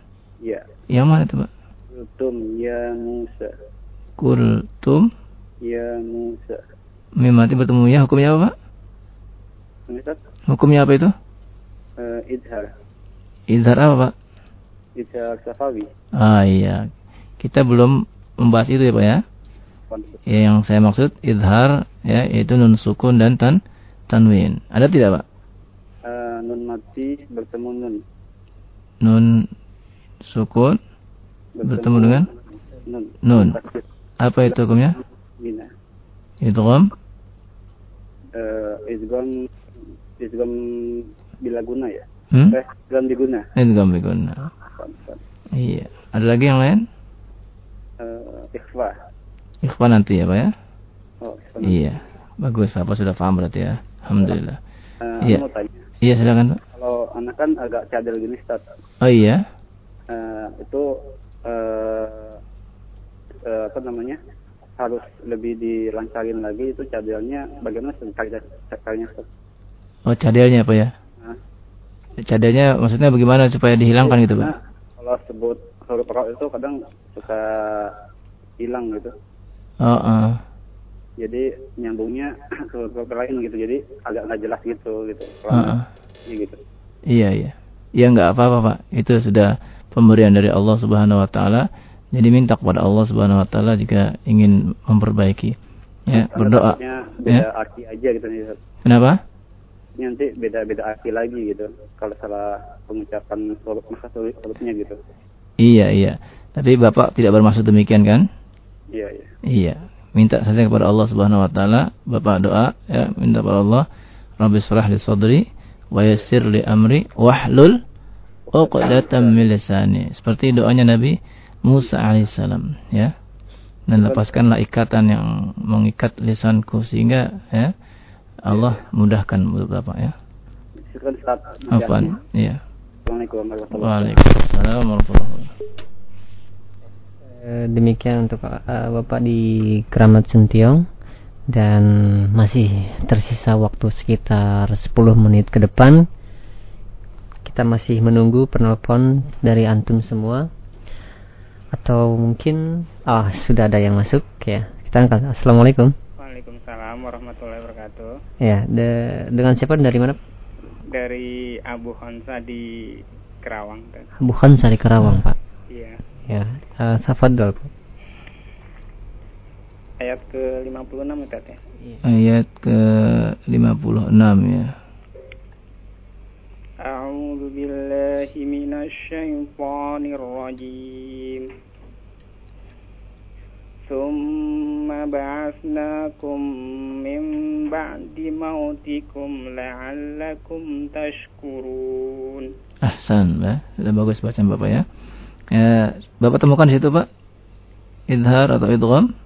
[SPEAKER 13] Ya.
[SPEAKER 1] Yang mana tuh, Pak?
[SPEAKER 13] Kultum ya Musa.
[SPEAKER 1] Kultum,
[SPEAKER 13] Ya Musa.
[SPEAKER 1] mim mati bertemu ya hukumnya apa, Pak?
[SPEAKER 13] Ustaz?
[SPEAKER 1] Hukumnya apa itu?
[SPEAKER 13] Eh, izhar.
[SPEAKER 1] Idhar apa, Pak?
[SPEAKER 13] Izhar Safawi.
[SPEAKER 1] Ah iya. Kita belum membahas itu ya, Pak ya. Ya, yang saya maksud idhar ya yaitu nun sukun dan tan tanwin. Ada tidak, Pak?
[SPEAKER 13] Eh, nun mati bertemu nun.
[SPEAKER 1] Nun sukun bertemu dengan
[SPEAKER 13] nun.
[SPEAKER 1] Apa itu hukumnya? Idgham
[SPEAKER 13] Eh, izgam izgam bila guna ya.
[SPEAKER 1] Hmm?
[SPEAKER 13] Eh, izgam diguna.
[SPEAKER 1] idgham biguna. Iya. Ada lagi yang lain?
[SPEAKER 13] Eh, ikhfa.
[SPEAKER 1] Ikhwan nanti ya, Pak ya?
[SPEAKER 13] Oh, ikhfa.
[SPEAKER 1] Iya. Bagus, Bapak sudah paham berarti ya. Alhamdulillah.
[SPEAKER 13] Eh,
[SPEAKER 1] Iya.
[SPEAKER 13] tanya.
[SPEAKER 1] Iya, silakan, Pak.
[SPEAKER 13] Kalau anak kan agak cadel gini, Ustaz.
[SPEAKER 1] Oh iya.
[SPEAKER 13] Eh, itu eh, eh, apa namanya? harus lebih dilancarin lagi itu cadelnya bagaimana Ustaz?
[SPEAKER 1] Oh, cadelnya apa ya?
[SPEAKER 13] Nah,
[SPEAKER 1] Cadelnya maksudnya bagaimana supaya dihilangkan gitu, Pak?
[SPEAKER 13] Nah, kalau sebut huruf roh itu kadang suka hilang gitu.
[SPEAKER 1] Oh, oh.
[SPEAKER 13] Jadi nyambungnya *clears throat* ke huruf lain gitu. Jadi agak nggak jelas gitu gitu. Kalau
[SPEAKER 1] Heeh.
[SPEAKER 13] iya gitu.
[SPEAKER 1] Iya, iya. Ya nggak apa-apa, Pak. Itu sudah pemberian dari Allah Subhanahu wa taala. Jadi minta kepada Allah Subhanahu wa taala jika ingin memperbaiki. Ya,
[SPEAKER 13] Karena
[SPEAKER 1] berdoa.
[SPEAKER 13] beda
[SPEAKER 1] Ya.
[SPEAKER 13] arti aja gitu nih.
[SPEAKER 1] Kenapa?
[SPEAKER 13] Ini nanti beda-beda arti lagi gitu. Kalau salah pengucapan maka gitu.
[SPEAKER 1] Iya, iya. Tapi Bapak tidak bermaksud demikian kan?
[SPEAKER 13] Iya, iya.
[SPEAKER 1] Iya. Minta saja kepada Allah Subhanahu wa taala, Bapak doa ya, minta kepada Allah, Rabbi shrah li sadri wa yassir li amri wahlul 'uqdatam min lisani. Seperti doanya Nabi Musa alaihissalam, ya. Dan lepaskanlah ikatan yang mengikat lisanku sehingga ya Allah mudahkan untuk Bapak ya. Iya.
[SPEAKER 13] Assalamualaikum warahmatullahi wabarakatuh.
[SPEAKER 1] Waalaikumsalam warahmatullahi wabarakatuh.
[SPEAKER 2] Eh, demikian untuk eh, Bapak di Keramat Sentiong dan masih tersisa waktu sekitar 10 menit ke depan kita masih menunggu penelpon dari antum semua atau mungkin ah sudah ada yang masuk ya kita angkat assalamualaikum
[SPEAKER 15] Waalaikumsalam warahmatullahi wabarakatuh.
[SPEAKER 2] ya de- dengan siapa dari mana
[SPEAKER 15] Dari Abu Hansa di Kerawang. Kan?
[SPEAKER 2] bukan Sari Karawang pak
[SPEAKER 15] Iya.
[SPEAKER 2] ya uh, tafadhol
[SPEAKER 15] Ayat ke 56 Ustaz ya.
[SPEAKER 1] Ayat ke 56 ya.
[SPEAKER 15] A'udzu billahi minasy syaithanir rajim. ثم بعثناكم من بعد موتكم لعلكم تشكرون
[SPEAKER 1] Ahsan, Pak. Sudah bagus bacaan Bapak ya. ya. Bapak temukan di situ, Pak? Idhar atau idgham?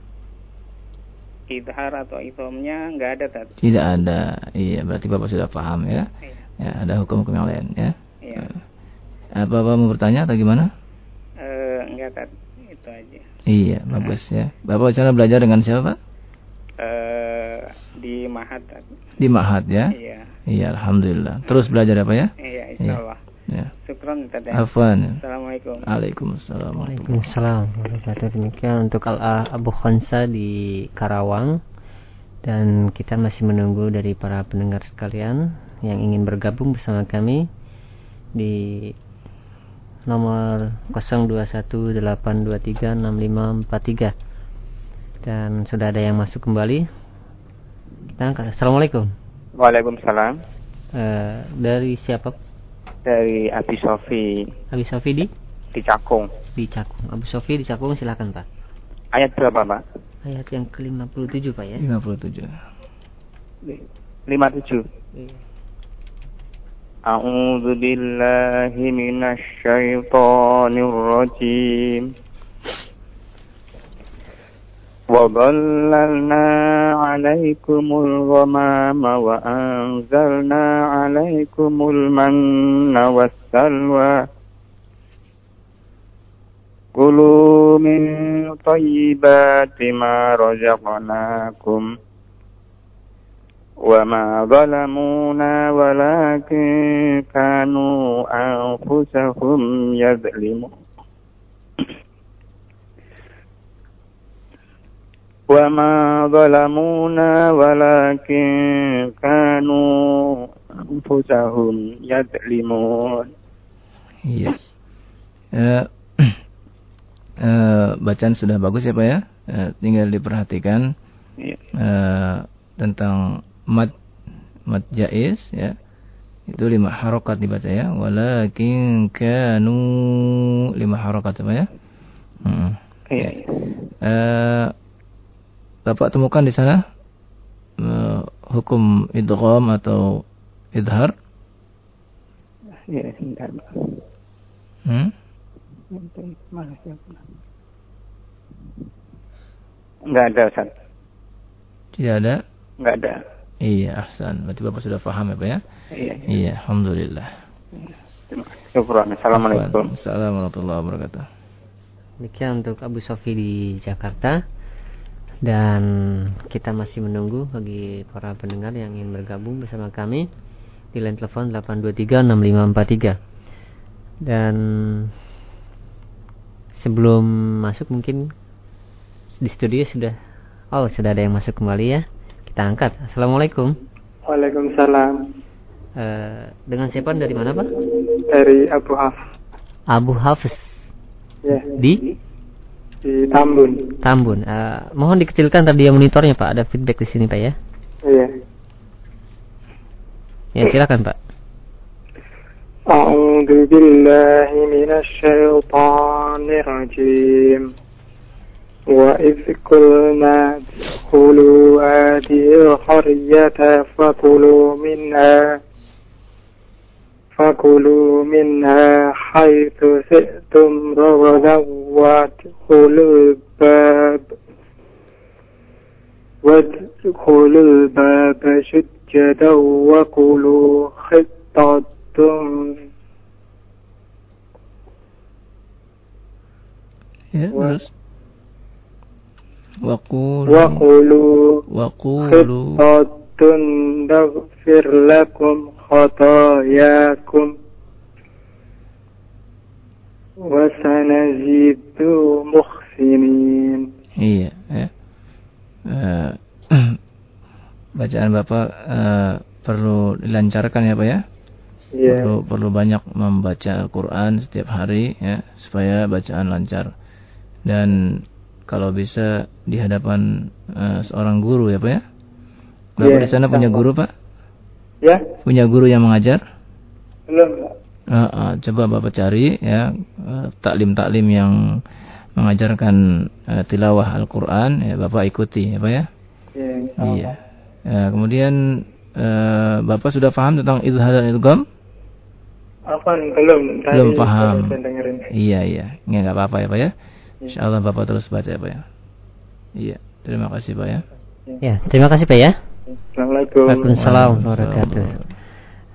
[SPEAKER 15] Idhar atau idhamnya nggak ada tadi.
[SPEAKER 1] Tidak ada. Iya, berarti Bapak sudah paham ya. Ya, ada hukum-hukum yang lain ya.
[SPEAKER 15] Iya.
[SPEAKER 1] Apa Bapak mau bertanya atau gimana?
[SPEAKER 15] Eh, enggak tadi. Itu aja.
[SPEAKER 1] Iya, bagus ya. Bapak sana belajar dengan siapa, Pak?
[SPEAKER 15] Eh, di Mahat.
[SPEAKER 1] Di Mahat ya?
[SPEAKER 15] Iya.
[SPEAKER 1] Iya, alhamdulillah. Terus belajar apa ya?
[SPEAKER 15] Iya, insyaallah.
[SPEAKER 1] Ya.
[SPEAKER 15] Syukran ya.
[SPEAKER 1] Afwan.
[SPEAKER 15] Assalamualaikum.
[SPEAKER 1] Waalaikumsalam.
[SPEAKER 2] Waalaikumsalam demikian untuk Al Abu Khansa di Karawang dan kita masih menunggu dari para pendengar sekalian yang ingin bergabung bersama kami di nomor 0218236543 dan sudah ada yang masuk kembali kita angkat Assalamualaikum
[SPEAKER 10] Waalaikumsalam.
[SPEAKER 2] Eh, dari siapa
[SPEAKER 10] Dari Abi Sofi
[SPEAKER 2] Abi Sofi di
[SPEAKER 10] di Cakung.
[SPEAKER 2] Di Cakung. Abu Sofi di Cakung silakan Pak
[SPEAKER 10] Ayat berapa Pak?
[SPEAKER 2] Ayat yang ke-57 Pak ya.
[SPEAKER 1] 57.
[SPEAKER 10] 57. A'udzu billahi minasy syaithanir rajim. وظللنا عليكم الغمام وأنزلنا عليكم المن والسلوى كلوا من طيبات ما رزقناكم وما ظلمونا ولكن كانوا أنفسهم يظلمون وما ظلمونا ولكن كانوا أنفسهم يظلمون
[SPEAKER 1] Iya. Uh, uh, bacaan sudah bagus ya Pak ya. Uh, tinggal diperhatikan uh, tentang mat mat jais ya. Itu lima harokat dibaca ya. Walakin kanu lima harokat Pak ya. Hmm.
[SPEAKER 10] Iya.
[SPEAKER 1] Uh, Bapak temukan di sana uh, hukum idgham atau idhar?
[SPEAKER 10] Iya, sebentar, Pak.
[SPEAKER 1] Hmm?
[SPEAKER 10] Enggak ada, Ustaz.
[SPEAKER 1] Tidak ada?
[SPEAKER 10] Enggak ada.
[SPEAKER 1] Iya, ahsan. Berarti Bapak sudah paham ya, Pak ya?
[SPEAKER 10] Iya.
[SPEAKER 1] Iya, alhamdulillah.
[SPEAKER 10] Syukran. Assalamualaikum.
[SPEAKER 1] Assalamualaikum warahmatullahi wabarakatuh.
[SPEAKER 2] Demikian untuk Abu Sofi di Jakarta dan kita masih menunggu bagi para pendengar yang ingin bergabung bersama kami di line telepon 8236543 dan sebelum masuk mungkin di studio sudah oh sudah ada yang masuk kembali ya. Kita angkat. Assalamualaikum.
[SPEAKER 16] Waalaikumsalam.
[SPEAKER 2] Uh, dengan siapa dari mana pak?
[SPEAKER 16] Dari Abu Haf
[SPEAKER 2] Abu Hafiz
[SPEAKER 16] ya.
[SPEAKER 2] Di?
[SPEAKER 16] Di Tambun.
[SPEAKER 2] Tambun. Uh, mohon dikecilkan tadi monitornya pak. Ada feedback di sini pak ya.
[SPEAKER 16] Iya.
[SPEAKER 2] Ya silakan pak
[SPEAKER 16] أعوذ بالله من الشيطان الرجيم. وإذ قلنا ادخلوا هذه القرية فكلوا منها فكلوا منها حيث شئتم رغدا وادخلوا الباب وادخلوا الباب سجدا وكلوا خطة
[SPEAKER 1] Ya, terus. Waqulu
[SPEAKER 16] وقولوا
[SPEAKER 1] Waqulu
[SPEAKER 16] خطة نغفر لكم خطاياكم وسنزيد محسنين
[SPEAKER 1] Iya, ya. Eh, *clears throat* bacaan Bapak eh, perlu dilancarkan ya, Pak ya?
[SPEAKER 16] Iya.
[SPEAKER 1] Perlu perlu banyak membaca Al-Qur'an setiap hari ya, supaya bacaan lancar. Dan kalau bisa di hadapan eh, seorang guru ya, Pak ya? Bapak
[SPEAKER 16] Iya,
[SPEAKER 1] di sana punya guru, Pak?
[SPEAKER 16] Ya,
[SPEAKER 1] Punya guru yang mengajar?
[SPEAKER 16] belum.
[SPEAKER 1] Eh, eh, coba Bapak cari ya eh, taklim-taklim yang mengajarkan eh, tilawah Al-Qur'an ya Bapak ikuti ya Pak ya.
[SPEAKER 16] Iya.
[SPEAKER 1] Iya. Ya, kemudian eh, Bapak sudah paham tentang idhar dan idgham?
[SPEAKER 16] Apa belum? Tadi
[SPEAKER 1] Belum paham. Iya, iya. Nggak nggak apa-apa ya, Pak ya. Insyaallah Bapak terus baca ya, Pak ya. Iya, terima kasih, Pak ya.
[SPEAKER 2] ya terima kasih pak ya
[SPEAKER 16] Assalamualaikum.
[SPEAKER 2] Waalaikumsalam warahmatullahi wabarakatuh.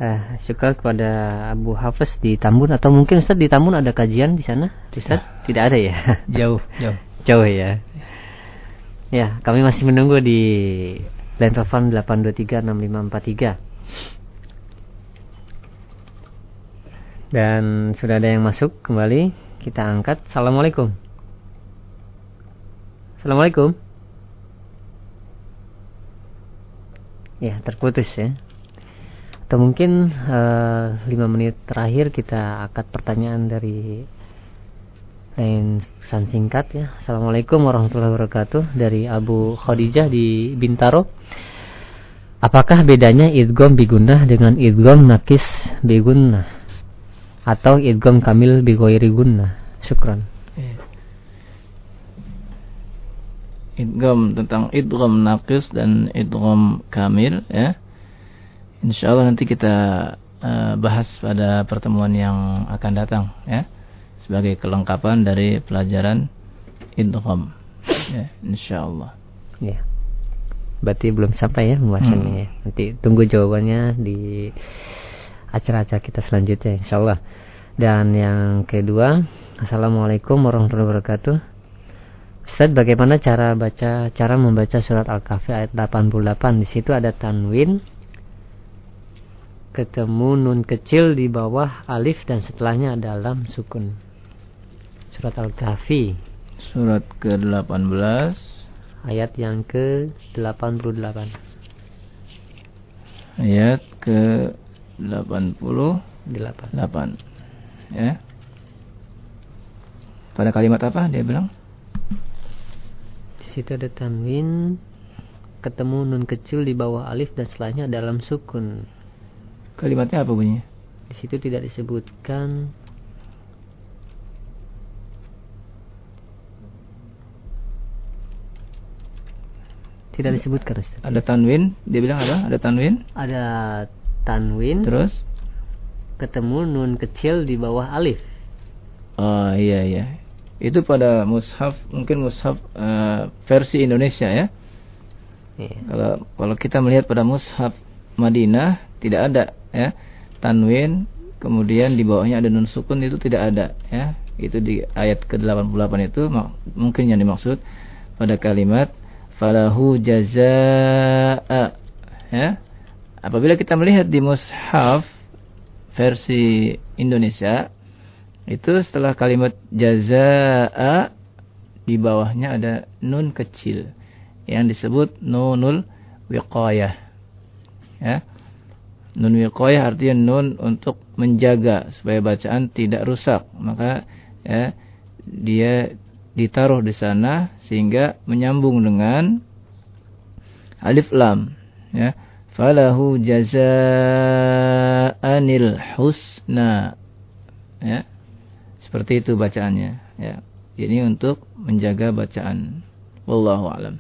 [SPEAKER 2] Uh, syukur kepada Abu Hafiz di Tambun atau mungkin Ustaz di Tambun ada kajian di sana? Ustaz tidak ada ya? *laughs*
[SPEAKER 1] Jauh, jauh.
[SPEAKER 2] Jauh ya. Ya, kami masih menunggu di line telepon 8236543. Dan sudah ada yang masuk kembali. Kita angkat. Assalamualaikum. Assalamualaikum. Ya, terputus ya. Atau mungkin eh, lima menit terakhir kita angkat pertanyaan dari lain pesan singkat ya. Assalamualaikum warahmatullahi wabarakatuh dari Abu Khadijah di Bintaro. Apakah bedanya idgham bigunnah dengan idgham nakis bigunnah atau idgham kamil bighairi gunnah? Syukran.
[SPEAKER 1] Iya. Idgham tentang idgham naqis dan idgham kamil ya. Insyaallah nanti kita uh, bahas pada pertemuan yang akan datang ya sebagai kelengkapan dari pelajaran idgham ya insyaallah.
[SPEAKER 2] Ya. Berarti belum sampai ya pembahasannya hmm. ya. Nanti tunggu jawabannya di acara-acara kita selanjutnya insyaallah. Dan yang kedua, Assalamualaikum warahmatullahi wabarakatuh. Ustaz, bagaimana cara baca cara membaca surat Al-Kahfi ayat 88? Di situ ada tanwin ketemu nun kecil di bawah alif dan setelahnya ada lam sukun. Surat Al-Kahfi.
[SPEAKER 1] Surat ke-18
[SPEAKER 2] ayat yang ke-88.
[SPEAKER 1] Ayat ke-88. Ya. Pada kalimat apa dia bilang?
[SPEAKER 2] Di situ ada tanwin ketemu nun kecil di bawah alif dan setelahnya dalam sukun.
[SPEAKER 1] Kalimatnya apa bunyinya?
[SPEAKER 2] Di situ tidak disebutkan Tidak disebutkan Ustaz.
[SPEAKER 1] Ada tanwin, dia bilang apa? Ada tanwin?
[SPEAKER 2] Ada tanwin.
[SPEAKER 1] Terus
[SPEAKER 2] ketemu nun kecil di bawah alif.
[SPEAKER 1] Oh iya iya. Itu pada mushaf mungkin mushaf uh, versi Indonesia ya. Iya. Kalau kalau kita melihat pada mushaf Madinah tidak ada ya. Tanwin kemudian di bawahnya ada nun sukun itu tidak ada ya. Itu di ayat ke-88 itu mungkin yang dimaksud pada kalimat falahu jazaa ya apabila kita melihat di mushaf versi Indonesia itu setelah kalimat jazaa di bawahnya ada nun kecil yang disebut nunul wiqayah. Ya. Nun wiqayah artinya nun untuk menjaga supaya bacaan tidak rusak. Maka ya dia ditaruh di sana sehingga menyambung dengan alif lam ya falahu jazaanil husna. Ya. Seperti itu bacaannya. Ya. Ini untuk menjaga bacaan. Wallahu alam.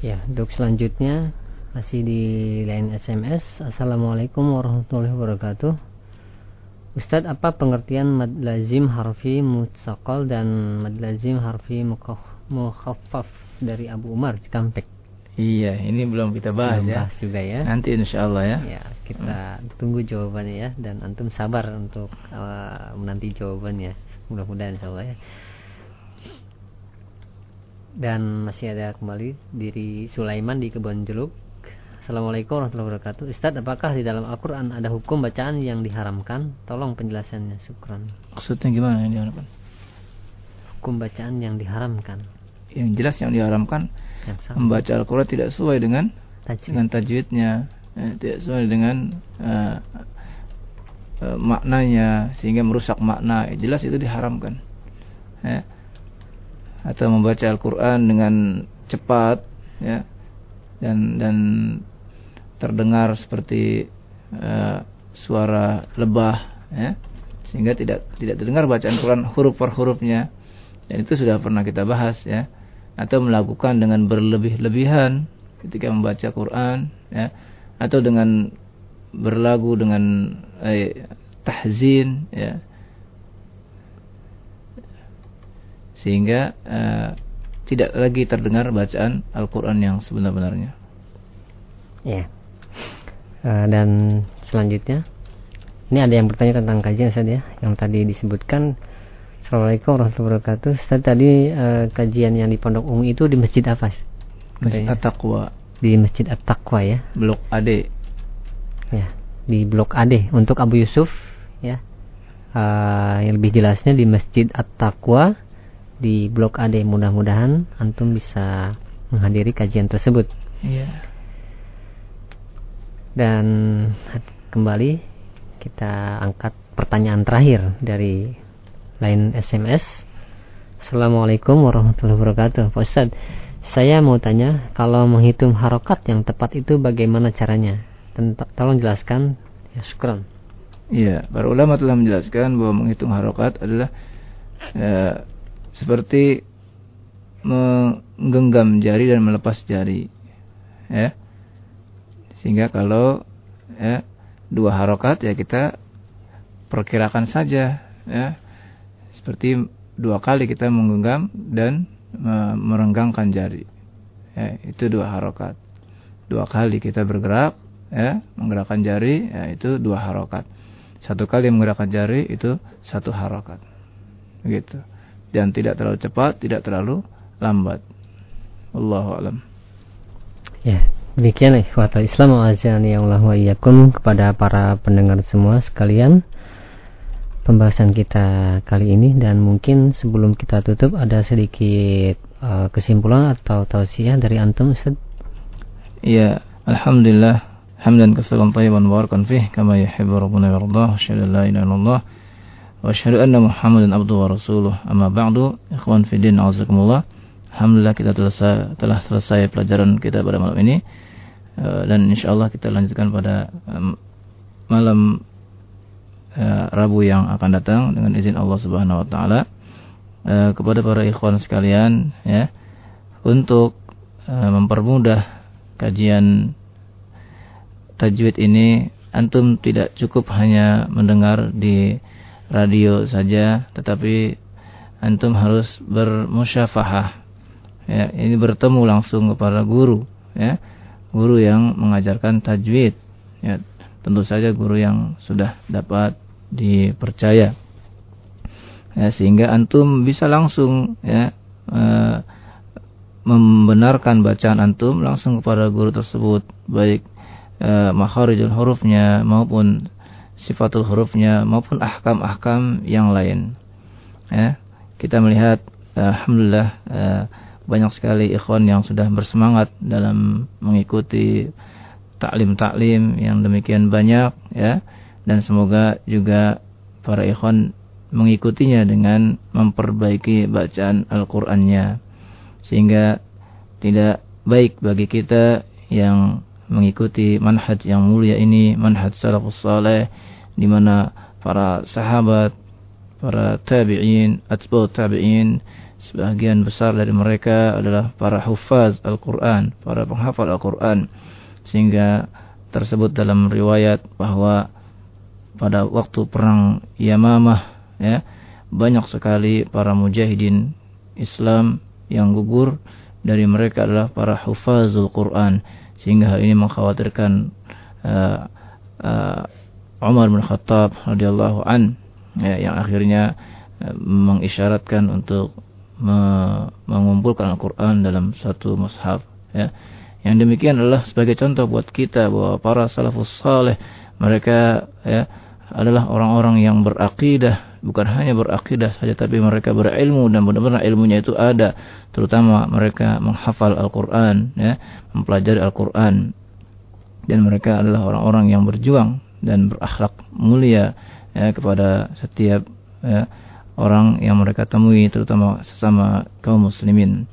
[SPEAKER 2] Ya untuk selanjutnya masih di line SMS Assalamualaikum warahmatullahi wabarakatuh. Ustadz, apa pengertian mad lazim harfi mutsakal dan mad lazim harfi mukhaffaf dari Abu Umar Cikampek?
[SPEAKER 1] Iya, ini belum kita bahas belum
[SPEAKER 2] ya. Bahas juga ya.
[SPEAKER 1] Nanti insya Allah ya.
[SPEAKER 2] Ya, kita hmm. tunggu jawabannya ya dan antum sabar untuk uh, menanti jawabannya. Mudah-mudahan insya Allah ya. Dan masih ada kembali diri Sulaiman di Kebon Jeruk Assalamualaikum warahmatullahi wabarakatuh Ustaz, apakah di dalam Al-Quran ada hukum bacaan yang diharamkan? Tolong penjelasannya, syukran
[SPEAKER 1] Maksudnya gimana yang diharamkan?
[SPEAKER 2] Hukum bacaan yang diharamkan
[SPEAKER 1] Yang jelas yang diharamkan Membaca Al-Quran tidak sesuai dengan Tajwid. Dengan tajwidnya. Eh, Tidak sesuai dengan uh, uh, Maknanya Sehingga merusak makna. Eh, Jelas itu diharamkan. Eh. Atau membaca Al-Quran dengan cepat ya dan dan terdengar seperti uh, suara lebah ya sehingga tidak tidak terdengar bacaan Quran huruf per hurufnya. Dan itu sudah pernah kita bahas ya atau melakukan dengan berlebih-lebihan ketika membaca Quran ya. Atau dengan berlagu dengan eh, tahzin ya. Sehingga eh, tidak lagi terdengar bacaan Al-Quran yang sebenar-benarnya.
[SPEAKER 2] Ya. Uh, dan selanjutnya ini ada yang bertanya tentang kajian saja ya yang tadi disebutkan Assalamualaikum warahmatullahi wabarakatuh. Ustaz tadi uh, kajian yang di Pondok Ungu itu di Masjid apa?
[SPEAKER 1] Masjid At-Taqwa.
[SPEAKER 2] Di Masjid At-Taqwa ya?
[SPEAKER 1] Blok AD
[SPEAKER 2] Ya di Blok AD untuk Abu Yusuf ya. Uh, yang lebih jelasnya di Masjid At-Taqwa di Blok AD mudah-mudahan antum bisa menghadiri kajian tersebut.
[SPEAKER 1] Iya.
[SPEAKER 2] Dan kembali kita angkat pertanyaan terakhir dari lain SMS. Assalamualaikum warahmatullahi wabarakatuh. Pak Ustaz, saya mau tanya kalau menghitung harokat yang tepat itu bagaimana caranya? Tolong jelaskan. Ya, syukran.
[SPEAKER 1] Ya, para ulama telah menjelaskan bahwa menghitung harokat adalah ya, seperti menggenggam jari dan melepas jari. Ya. Sehingga kalau ya, dua harokat ya kita perkirakan saja ya. Seperti dua kali kita menggenggam dan merenggangkan jari. Ya, itu dua harokat. Dua kali kita bergerak ya, menggerakkan jari ya itu dua harokat satu kali menggerakkan jari itu satu harokat. Begitu. Dan tidak terlalu cepat, tidak terlalu lambat. Allahu alam.
[SPEAKER 2] Ya, demikian ikhwatul Islam azani Allah wa iyyakum kepada para pendengar semua sekalian pembahasan kita kali ini dan mungkin sebelum kita tutup ada sedikit uh, kesimpulan atau tausiah dari antum Ustaz.
[SPEAKER 1] Iya, alhamdulillah hamdan katsiran thayyiban barakan fih kama yuhibbu rabbuna yarda yardah. La ilaha illallah wa asyhadu anna Muhammadan abduhu wa rasuluhu Amma ba'du, ikhwan fi din, azakumullah. Alhamdulillah kita telah, telah selesai pelajaran kita pada malam ini eh, dan insyaallah kita lanjutkan pada malam uh, Rabu yang akan datang dengan izin Allah Subhanahu Wa Taala uh, kepada para ikhwan sekalian ya untuk mempermudah kajian tajwid ini antum tidak cukup hanya mendengar di radio saja tetapi antum harus bermusyafahah ya. Ini bertemu langsung kepada guru ya guru yang mengajarkan tajwid ya. Tentu saja guru yang sudah dapat dipercaya ya sehingga antum bisa langsung ya e, membenarkan bacaan antum langsung kepada guru tersebut baik e, makharijul hurufnya maupun sifatul hurufnya maupun ahkam-ahkam yang lain. Ya, kita melihat alhamdulillah e, banyak sekali ikhwan yang sudah bersemangat dalam mengikuti taklim-taklim yang demikian banyak ya dan semoga juga para ikhwan mengikutinya dengan memperbaiki bacaan Al-Qur'annya sehingga tidak baik bagi kita yang mengikuti manhaj yang mulia ini, manhaj salafus saleh di mana para sahabat, para tabi'in, atba'ut tabi'in, sebagian besar dari mereka adalah para hufaz Al-Qur'an, para penghafal Al-Qur'an. Sehingga tersebut dalam riwayat bahwa pada waktu perang Yamamah ya, banyak sekali para mujahidin Islam yang gugur dari mereka adalah para hufazul Quran sehingga hal ini mengkhawatirkan uh, uh, Umar bin Khattab radhiyallahu an ya, yang akhirnya uh, mengisyaratkan untuk me mengumpulkan Al-Qur'an dalam satu mushaf ya. Yang demikian adalah sebagai contoh buat kita bahwa para salafus saleh mereka ya adalah orang-orang yang berakidah bukan hanya berakidah saja tapi mereka berilmu dan benar-benar ilmunya itu ada terutama mereka menghafal Al-Qur'an ya mempelajari Al-Qur'an. Dan mereka adalah orang-orang yang berjuang dan berakhlak mulia ya kepada setiap ya, orang yang mereka temui terutama sesama kaum muslimin.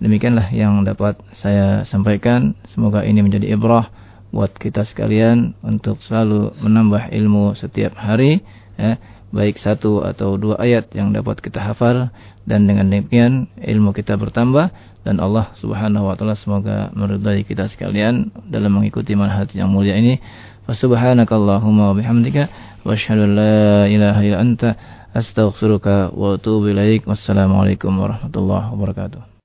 [SPEAKER 1] Demikianlah yang dapat saya sampaikan. Semoga ini menjadi ibrah buat kita sekalian untuk selalu menambah ilmu setiap hari ya baik satu atau dua ayat yang dapat kita hafal dan dengan demikian ilmu kita bertambah dan Allah Subhanahu wa taala semoga meridai kita sekalian dalam mengikuti manhaj yang mulia ini. Subhanakallahumma wa bihamdika wa asyhadu an la ilaha illa anta astaghfiruka wa atubu ilaik. Wassalamualaikum warahmatullahi wabarakatuh.